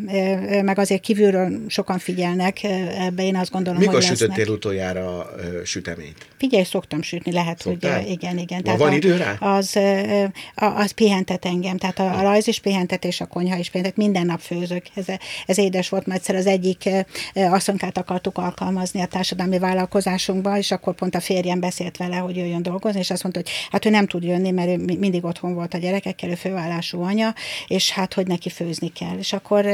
meg azért kívülről sokan figyelnek ebbe, én azt gondolom, Mikor hogy sütöttél lesznek. utoljára süteményt? Figyelj, szoktam sütni, lehet, Szoktál? hogy igen, igen. Tehát van idő rá? Az, az pihentet engem, tehát a, a rajz is pihentet, és a konyha is pihentet, minden nap főzök. Ez, ez édes volt, mert egyszer az egyik asszonykát akartuk alkalmazni a társadalmi vállalkozásunkba, és akkor pont a férjem beszélt vele, hogy jöjjön dolgozni, és azt mondta, hogy hát ő nem tud jönni, mert ő mindig otthon volt a gyerekekkel, ő főállású anya, és hát, hogy neki főzni kell. És akkor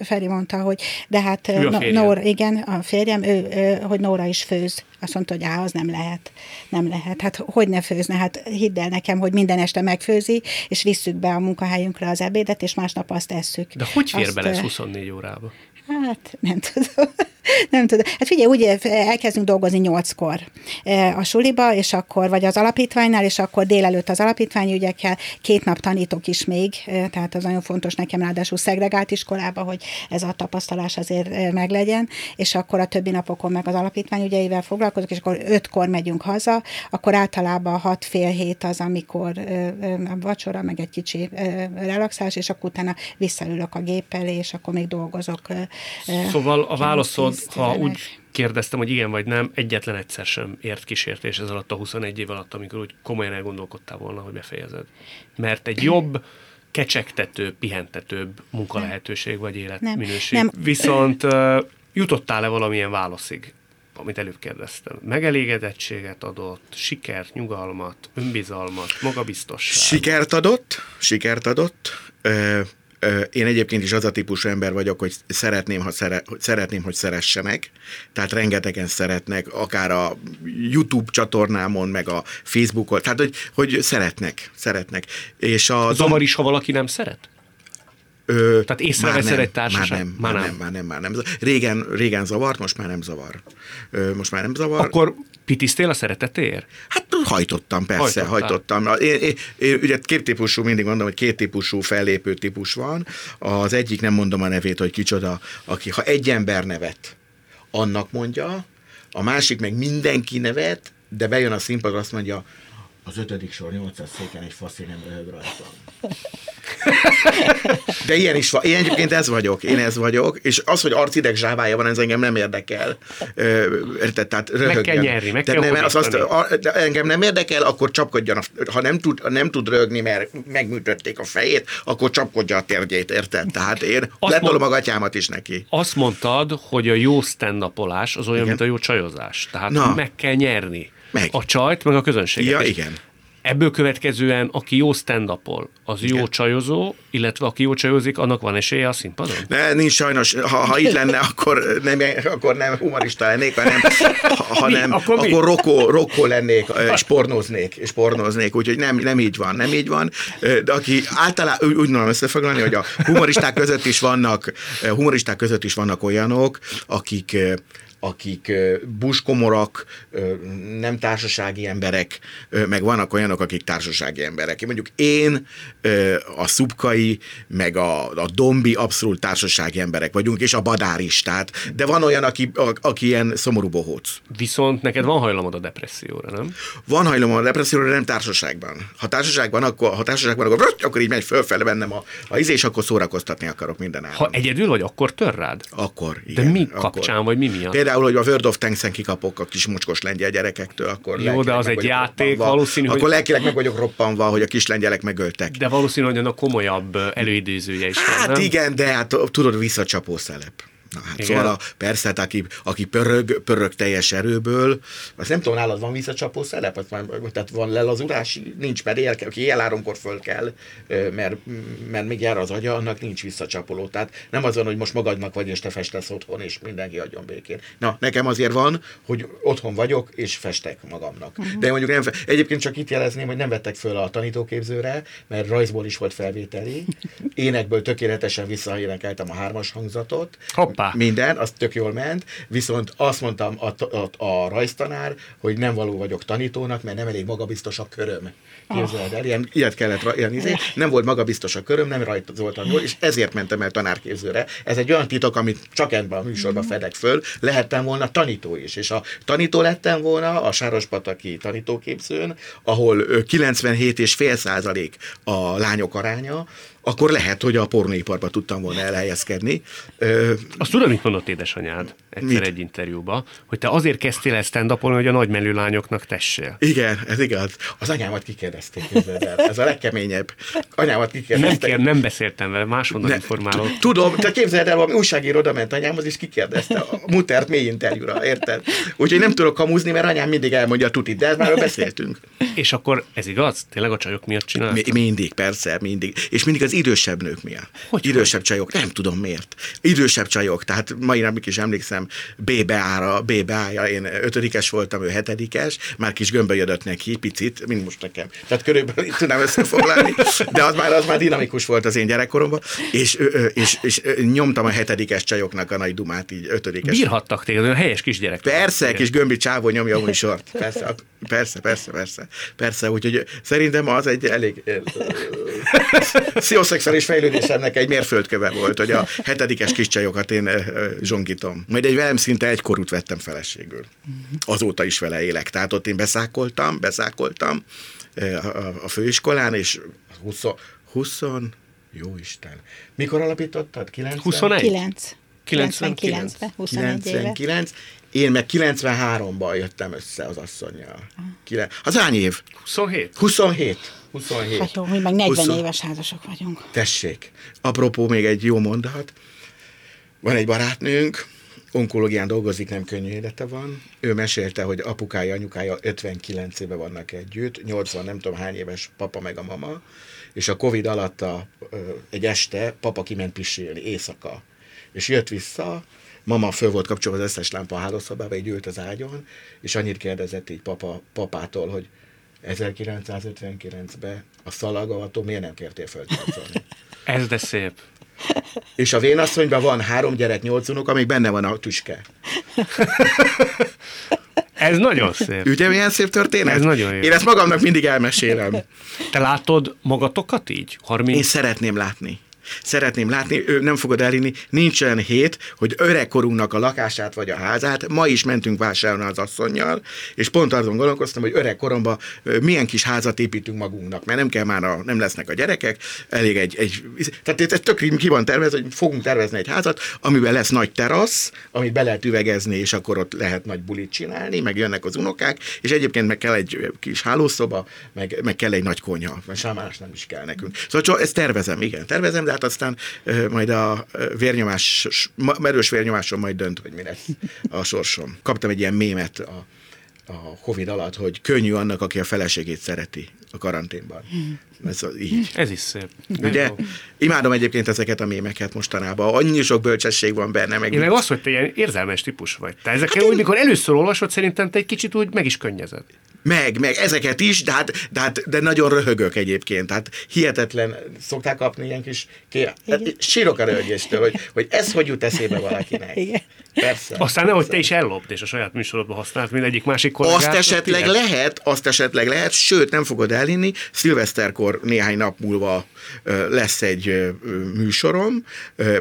Feri mondta, hogy de hát Nóra, igen, a férjem, ő, hogy Nóra is főz. Azt mondta, hogy á, az nem lehet. Nem lehet. Hát hogy ne főzne? Hát hidd el nekem, hogy minden este megfőzi, és visszük be a munkahelyünkre az ebédet, és másnap azt tesszük. De hogy fér azt, bele ez 24 órába? Hát nem tudom. nem tudom. Hát figyelj, úgy elkezdünk dolgozni nyolckor a suliba, és akkor, vagy az alapítványnál, és akkor délelőtt az alapítványi ügyekkel, két nap tanítok is még, tehát az nagyon fontos nekem, ráadásul szegregált iskolába, hogy ez a tapasztalás azért meglegyen, és akkor a többi napokon meg az alapítvány ügyeivel foglalkozok, és akkor ötkor megyünk haza, akkor általában hat fél hét az, amikor a vacsora, meg egy kicsi relaxás, és akkor utána visszaülök a gép elé, és akkor még dolgozok. Szóval a válaszod ha úgy kérdeztem, hogy igen vagy nem, egyetlen egyszer sem ért kísértés ez alatt a 21 év alatt, amikor úgy komolyan elgondolkodtál volna, hogy befejezed. Mert egy jobb, kecsegtető, pihentetőbb munkalehetőség vagy életminőség. Nem, nem. Viszont jutottál-e valamilyen válaszig? amit előbb kérdeztem. Megelégedettséget adott, sikert, nyugalmat, önbizalmat, magabiztosságot. Sikert adott, sikert adott. Ö, én egyébként is az a típusú ember vagyok, hogy szeretném, ha szere, szeretném, hogy szeressenek. Tehát rengetegen szeretnek, akár a YouTube csatornámon, meg a Facebookon. Tehát, hogy, hogy szeretnek, szeretnek. És a Zavar is, ha valaki nem szeret? Ö, Tehát észreveszed már egy társaság? Már nem, már nem, már nem, már nem. Régen, régen zavart, most már nem zavar. Ö, most már nem zavar. Akkor pitisztél a szeretetéért? Hát hajtottam, persze, Hajtottál. hajtottam. Én, én, én, ugye két típusú, mindig mondom, hogy két típusú fellépő típus van. Az egyik, nem mondom a nevét, hogy kicsoda, aki ha egy ember nevet, annak mondja, a másik meg mindenki nevet, de bejön a színpadra, azt mondja, az ötödik sor 800 széken egy faszi nem röhög rajtam. De ilyen is van. Én egyébként ez vagyok, én ez vagyok, és az, hogy arcideg zsávája van, ez engem nem érdekel. Érted? Tehát röhögjön. kell nyerni, meg De kell nem, az azt, de engem nem érdekel, akkor csapkodjon. A, ha nem tud, nem tud rögni, mert megműtötték a fejét, akkor csapkodja a térgyét, érted? Tehát én letolom mond- a gatyámat is neki. Azt mondtad, hogy a jó stand az olyan, Igen. mint a jó csajozás. Tehát Na. meg kell nyerni. Meg. A csajt, meg a közönséget. Ja, igen. Ebből következően, aki jó stand az jó Igen. csajozó, illetve aki jó csajozik, annak van esélye a színpadon? Ne, nincs sajnos, ha, ha itt lenne, akkor nem, akkor nem humorista lennék, hanem, ha, hanem Akkor akkor, mi? akkor rokó, rokó lennék, és pornóznék, és pornóznék, úgyhogy nem, nem így van, nem így van. De aki általában, úgy úgy tudom összefoglalni, hogy a humoristák között is vannak, humoristák között is vannak olyanok, akik akik buskomorak, nem társasági emberek, meg vannak olyanok, akik társasági emberek. Mondjuk én, a szubkai, meg a, a dombi abszolút társasági emberek vagyunk, és a badár is. Tehát, de van olyan, aki, a, aki ilyen szomorú bohóc. Viszont neked van hajlamod a depresszióra, nem? Van hajlamom a depresszióra, de nem társaságban. Ha társaságban, akkor, ha társaságban, akkor, vröt, akkor így megy fölfele bennem a, a izé, és akkor szórakoztatni akarok minden áron. Ha egyedül vagy, akkor tör rád? Akkor, De igen. mi akkor. kapcsán, vagy mi miatt? Például, hogy a World of Tanks-en kikapok a kis mocskos lengyel gyerekektől, akkor Jó, de az egy játék, valószínű, hogy- Akkor lelkileg meg vagyok roppanva, hogy a kis lengyelek megöltek. De valószínű, hogy annak komolyabb előidézője is van, Hát igen, de hát tudod, visszacsapó szelep. Na hát Igen. szóval a, persze, hát aki, aki pörög, pörög teljes erőből, azt nem tudom, nálad van visszacsapó szelep, tehát van lelazulás, nincs, mert él, aki éjjel háromkor föl kell, mert, mert még jár az agya, annak nincs visszacsapoló. Tehát nem az van, hogy most magadnak vagy, és te festesz otthon, és mindenki adjon békén. Na, nekem azért van, hogy otthon vagyok, és festek magamnak. Uh-huh. De mondjuk nem, egyébként csak itt jelezném, hogy nem vettek föl a tanítóképzőre, mert rajzból is volt felvételi, énekből tökéletesen visszaénekeltem a hármas hangzatot, Hoppá. minden, az tök jól ment, viszont azt mondtam a, a, a rajztanár, hogy nem való vagyok tanítónak, mert nem elég magabiztos a köröm. Képzeld el, ilyen, ilyet kellett, ilyen, izé, nem volt magabiztos a köröm, nem rajzoltam jól, és ezért mentem el tanárképzőre. Ez egy olyan titok, amit csak ebben a műsorban fedek föl, lehettem volna tanító is, és a tanító lettem volna a Sárospataki tanítóképzőn, ahol ö, 97,5 százalék a lányok aránya, akkor lehet, hogy a pornóiparba tudtam volna elhelyezkedni. Ö, Azt tudod, mit mondott édesanyád egyszer Mit? egy interjúba, hogy te azért kezdtél el stand hogy a nagymelő lányoknak tessél. Igen, ez igaz. Az anyámat kikérdezték. Ez a legkeményebb. Anyámat Nem, kikérdezték. kér, nem beszéltem vele, máshonnan informálok. Tudom, te képzeld el, valami újságíró oda ment anyámhoz, és kikérdezte a mutert mély interjúra, érted? Úgyhogy nem tudok kamuzni, mert anyám mindig elmondja a tutit, de ez már beszéltünk. És akkor ez igaz? Tényleg a csajok miatt csinál? Mi, mindig, persze, mindig. És mindig az idősebb nők miatt. Hogy idősebb csajok, nem tudom miért. Idősebb csajok, tehát mai napig is emlékszem, BBA-ra, BBA-ja, én ötödikes voltam, ő hetedikes, már kis gömbbe jött neki, picit, mint most nekem. Tehát körülbelül így tudnám összefoglalni, de az már, az már dinamikus volt az én gyerekkoromban, és, és, és, ö, nyomtam a hetedikes csajoknak a nagy dumát, így ötödikes. Bírhattak téged, olyan helyes kisgyerek. Persze, kis gömbi csávó nyomja a műsort. Persze, persze, persze, persze. Persze, úgyhogy szerintem az egy elég szioszexuális fejlődésemnek egy mérföldköve volt, hogy a hetedikes kis csajokat én zsongítom. Majd egy velem szinte egykorút vettem feleségül. Azóta is vele élek. Tehát ott én beszákoltam, beszákoltam a, főiskolán, és 20, 20 jó Isten. Mikor alapítottad? 90? 21? 9. 99. 99-ben, 21 éve. 99, én meg 93-ban jöttem össze az asszonyjal. Kile- Az hány év? 27? 27. 27. Hát jó, mi meg 40 20 éves házasok vagyunk. Tessék. Apropó még egy jó mondat. Van egy barátnőnk, onkológián dolgozik, nem könnyű élete van. Ő mesélte, hogy apukája, anyukája 59 éve vannak együtt, 80 nem tudom hány éves papa meg a mama, és a Covid alatt a, egy este papa kiment pisilni éjszaka, és jött vissza, mama föl volt kapcsolva az összes lámpa a hálószobába, így ült az ágyon, és annyit kérdezett így papa, papától, hogy 1959-ben a szalagavató miért nem kértél föl Ez de szép. És a vénasszonyban van három gyerek, nyolc unok, amíg benne van a tüske. Ez nagyon szép. Ugye milyen szép történet? Ez nagyon jó. Én ezt magamnak mindig elmesélem. Te látod magatokat így? 30... Én szeretném látni szeretném látni, ő nem fogod elhinni, nincs olyan hét, hogy öregkorunknak a lakását vagy a házát, ma is mentünk vásárolni az asszonynal, és pont azon gondolkoztam, hogy öregkoromban milyen kis házat építünk magunknak, mert nem kell már, a, nem lesznek a gyerekek, elég egy, egy tehát ez tök ki van tervezve, hogy fogunk tervezni egy házat, amiben lesz nagy terasz, amit be lehet üvegezni, és akkor ott lehet nagy bulit csinálni, meg jönnek az unokák, és egyébként meg kell egy kis hálószoba, meg, meg kell egy nagy konyha, mert sámás nem is kell nekünk. Szóval csak ezt tervezem, igen, tervezem, de hát aztán majd a vérnyomás, merős vérnyomáson majd dönt, hogy mi lesz a sorsom. Kaptam egy ilyen mémet a, a Covid alatt, hogy könnyű annak, aki a feleségét szereti a karanténban. Ez így. Ez is szép. Ugye? Imádom egyébként ezeket a mémeket mostanában. Annyi sok bölcsesség van benne. Meg Én meg azt, hogy te ilyen érzelmes típus vagy. Te ezeket hát úgy, mikor először olvasod, szerintem te egy kicsit úgy meg is könnyezed. Meg, meg ezeket is, de, hát, de, hát, de nagyon röhögök egyébként. Tehát hihetetlen, szokták kapni ilyen kis ké... Hát, sírok a röhögéstől, hogy, hogy ez hogy jut eszébe valakinek. Igen. Persze. Aztán nehogy te is ellopd, és a saját műsorodban használt, mint egyik másik kollégát. Azt esetleg lehet, azt esetleg lehet, sőt, nem fogod elhinni, szilveszterkor néhány nap múlva lesz egy műsorom,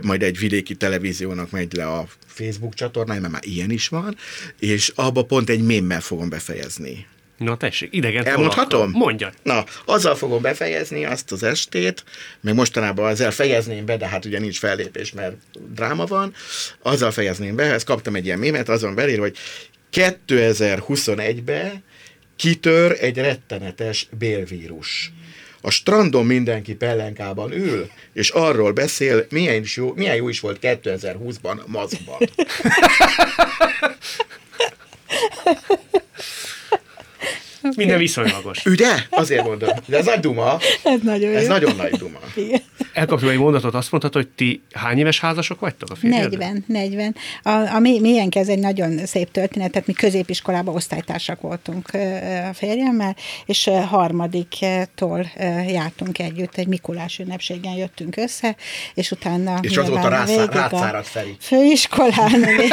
majd egy vidéki televíziónak megy le a Facebook csatornája, mert már ilyen is van, és abba pont egy mémmel fogom befejezni. Na tessék, idegen Elmondhatom? Mondja. Na, azzal fogom befejezni azt az estét, meg mostanában ezzel fejezném be, de hát ugye nincs fellépés, mert dráma van, azzal fejezném be, ezt kaptam egy ilyen mémet, azon belír, hogy 2021-ben kitör egy rettenetes bélvírus. A strandon mindenki pellenkában ül, és arról beszél, milyen, is jó, milyen jó is volt 2020-ban maszkban. Minden viszonylagos. Ugye? Azért mondom. De ez nagy duma. Ez nagyon Ez jó. nagyon nagy duma. Igen. Elkapjuk egy mondatot, azt mondtad, hogy ti hány éves házasok vagytok a férjed? 40, 40. A, a mi, milyen ez egy nagyon szép történet, tehát mi középiskolában osztálytársak voltunk a férjemmel, és harmadiktól jártunk együtt, egy Mikulás ünnepségen jöttünk össze, és utána... És azóta rászáradt Feri. Főiskolán, végig,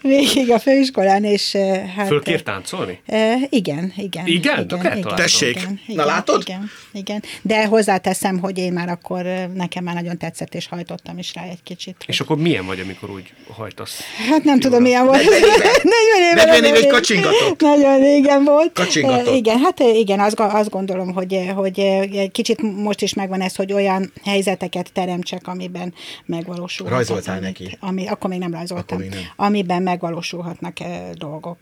végig a főiskolán, és hát... Fölkért táncolni? Igen, igen. Igen? igen, igen Tessék, igen, na látod? Igen, igen, de hozzáteszem, hogy én már akkor nekem már nagyon tetszett, és hajtottam is rá egy kicsit. És hogy... akkor milyen vagy, amikor úgy hajtasz? Hát nem tudom, milyen volt. 40 éve. 40 éve egy kacsingatott. Nagyon régen volt. Kacsingatott. Igen, hát igen, azt, azt gondolom, hogy, hogy egy kicsit most is megvan ez, hogy olyan helyzeteket teremtsek, amiben megvalósul. Rajzoltál az, neki? Ami, akkor még nem rajzoltam. Még nem. Amiben megvalósulhatnak dolgok.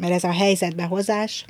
Mert ez a helyzetbehozás,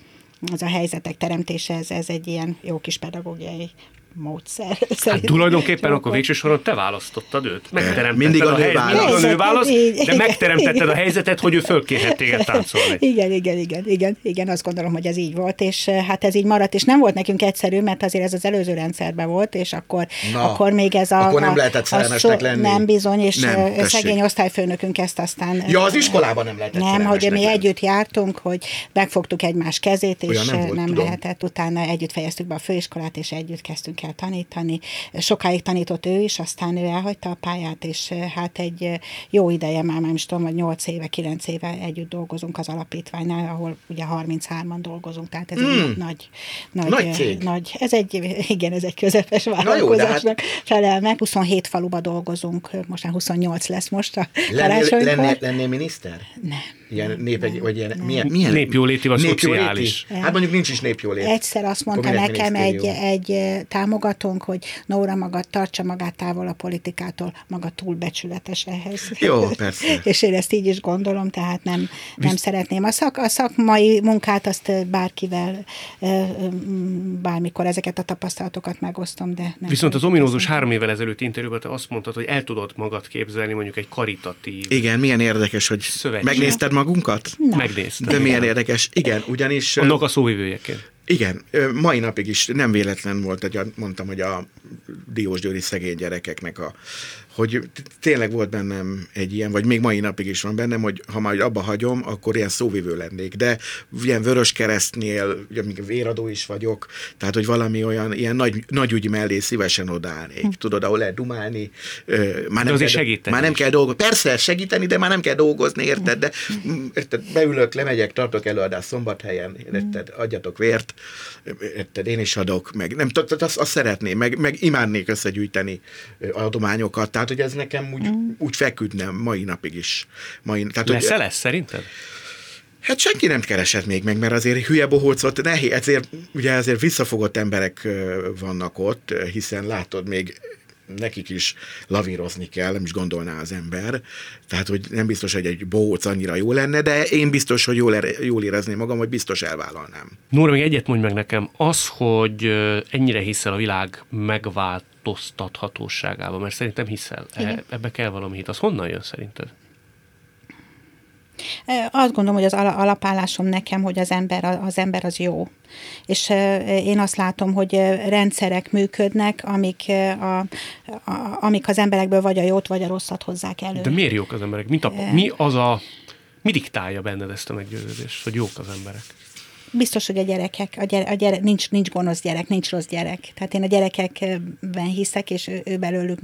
az a helyzetek teremtése, ez, ez egy ilyen jó kis pedagógiai módszer. Hát tulajdonképpen akkor végső soron te választottad őt. Megteremtetted mindig a, a nő választ. Mindig a nő választ, de megteremtetted a helyzetet, hogy ő fölkérhet téged táncolni. Igen, igen, igen, igen, igen, azt gondolom, hogy ez így volt, és hát ez így maradt, és nem volt nekünk egyszerű, mert azért ez az előző rendszerben volt, és akkor, Na, akkor még ez a... akkor nem lehetett szerelmesnek lenni. Nem bizony, és Nem, tessék. szegény osztályfőnökünk ezt aztán... Ja, az iskolában nem lehetett Nem, hogy mi lenni. együtt jártunk, hogy megfogtuk egymás kezét, és Olyan nem nem, volt, nem tudom. lehetett. Utána együtt fejeztük be a főiskolát, és együtt kezdtünk el tanítani. Sokáig tanított ő is, aztán ő elhagyta a pályát, és eh, hát egy eh, jó ideje már, nem is tudom, vagy 8 éve, 9 éve együtt dolgozunk az alapítványnál, ahol ugye 33-an dolgozunk, tehát ez Mm. egy nagy, nagy, Nagy eh, cég. nagy, ez egy, igen, ez egy közepes hát- vállalkozásnak felel meg. 27 faluba dolgozunk, most már 28 lesz most a Lennél, lennél, lennél miniszter? Nem. Ilyen nép, nem, vagy ilyen, nem. milyen, milyen? Népjóléti vagy szociális? Hát mondjuk nincs is népjólét. Egyszer azt mondta nekem egy, egy támogatónk, hogy Nóra maga tartsa magát távol a politikától, maga túl becsületes ehhez. Jó, persze. És én ezt így is gondolom, tehát nem, nem szeretném. A, szak, a szakmai munkát azt bárkivel bármikor ezeket a tapasztalatokat megosztom, de nem. Viszont az ominózus három évvel ezelőtt interjúban te azt mondtad, hogy el tudod magad képzelni mondjuk egy karitatív Igen, milyen érdekes, hogy Szövetség. megnézted magunkat? Na. megnézted. De milyen érdekes. Igen, ugyanis... Annak a szóvivőjeként. Igen, mai napig is nem véletlen volt, hogy a, mondtam, hogy a diósgyőri szegény gyerekeknek a, hogy tényleg volt bennem egy ilyen, vagy még mai napig is van bennem, hogy ha majd abba hagyom, akkor ilyen szóvivő lennék. De ilyen vörös keresztnél, ugye még véradó is vagyok, tehát hogy valami olyan ilyen nagy, nagy ügy mellé szívesen odállnék. Tudod, ahol lehet dumálni. Már nem, kell, segíteni már nem is. kell dolgozni. Persze, segíteni, de már nem kell dolgozni, érted? De mm, érted, beülök, lemegyek, tartok előadást szombathelyen, érted? Adjatok vért, érted? Én is adok, meg nem azt, szeretném, meg, meg imádnék összegyűjteni adományokat, tehát hogy ez nekem úgy, úgy feküdne mai napig is. Mai, tehát, hogy- Lesz-e lesz szerinted? Hát senki nem keresett még meg, mert azért hülye bohócot nehéz, ezért, ugye ezért visszafogott emberek vannak ott, hiszen látod, még nekik is lavírozni kell, nem is gondolná az ember. Tehát, hogy nem biztos, hogy egy bohóc annyira jó lenne, de én biztos, hogy jól, ere- jól érezném magam, hogy biztos elvállalnám. Nóra, még egyet mondj meg nekem. Az, hogy ennyire hiszel a világ megváltoztathatóságában, mert szerintem hiszel. E, ebbe kell valami hit. Az honnan jön szerinted? Eh, Azt gondolom, hogy az ala- alapállásom nekem, hogy az ember, az ember az jó. És eh, én azt látom, hogy rendszerek működnek, amik, a, a, amik az emberekből vagy a jót, vagy a rosszat hozzák elő. De miért jók az emberek? Mi, tap, mi az a... Mi diktálja benned ezt a meggyőződést, hogy jók az emberek? Biztos, hogy a gyerekek, a gyere, a gyere, nincs, nincs gonosz gyerek, nincs rossz gyerek. Tehát én a gyerekekben hiszek, és ő, ő belőlük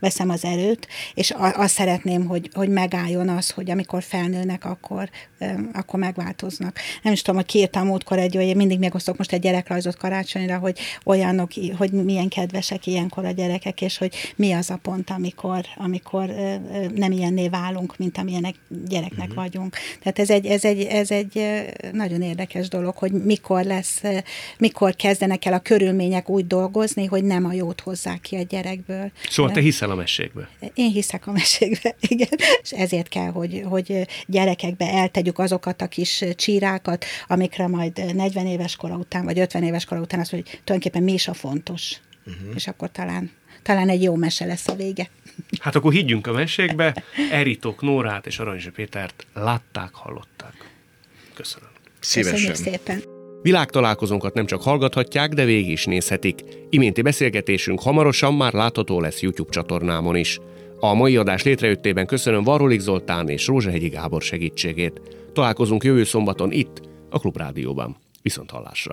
veszem az erőt, és a, azt szeretném, hogy, hogy megálljon az, hogy amikor felnőnek, akkor, akkor megváltoznak. Nem is tudom, hogy kiírtam múltkor egy, hogy én mindig megosztok most egy gyerekrajzot karácsonyra, hogy olyanok, hogy milyen kedvesek ilyenkor a gyerekek, és hogy mi az a pont, amikor, amikor nem ilyenné válunk, mint amilyenek gyereknek uh-huh. vagyunk. Tehát ez egy, ez, egy, ez egy nagyon érdekes dolog, hogy mikor lesz, ö, mikor kezdenek el a körülmények úgy dolgozni, hogy nem a jót hozzák ki a gyerekből. Szóval te hiszel a mesékbe. Én hiszek a mesékbe, igen, és ezért kell, hogy, hogy gyerekekbe eltegyük azokat a kis csírákat, amikre majd 40 éves kora után, vagy 50 éves kora után azt mondja, hogy tulajdonképpen mi is a fontos. Uh-huh. És akkor talán, talán egy jó mese lesz a vége. Hát akkor higgyünk a mesékbe. Eritók Nórát és Aranyzsa Pétert látták, hallották. Köszönöm. Szívesen. Köszönjük szépen. Világtalálkozónkat nem csak hallgathatják, de végig is nézhetik. Iménti beszélgetésünk hamarosan már látható lesz YouTube csatornámon is. A mai adás létrejöttében köszönöm Varolik Zoltán és Rózsahegyi Gábor segítségét. Találkozunk jövő szombaton itt, a Klubrádióban. Viszont hallásra!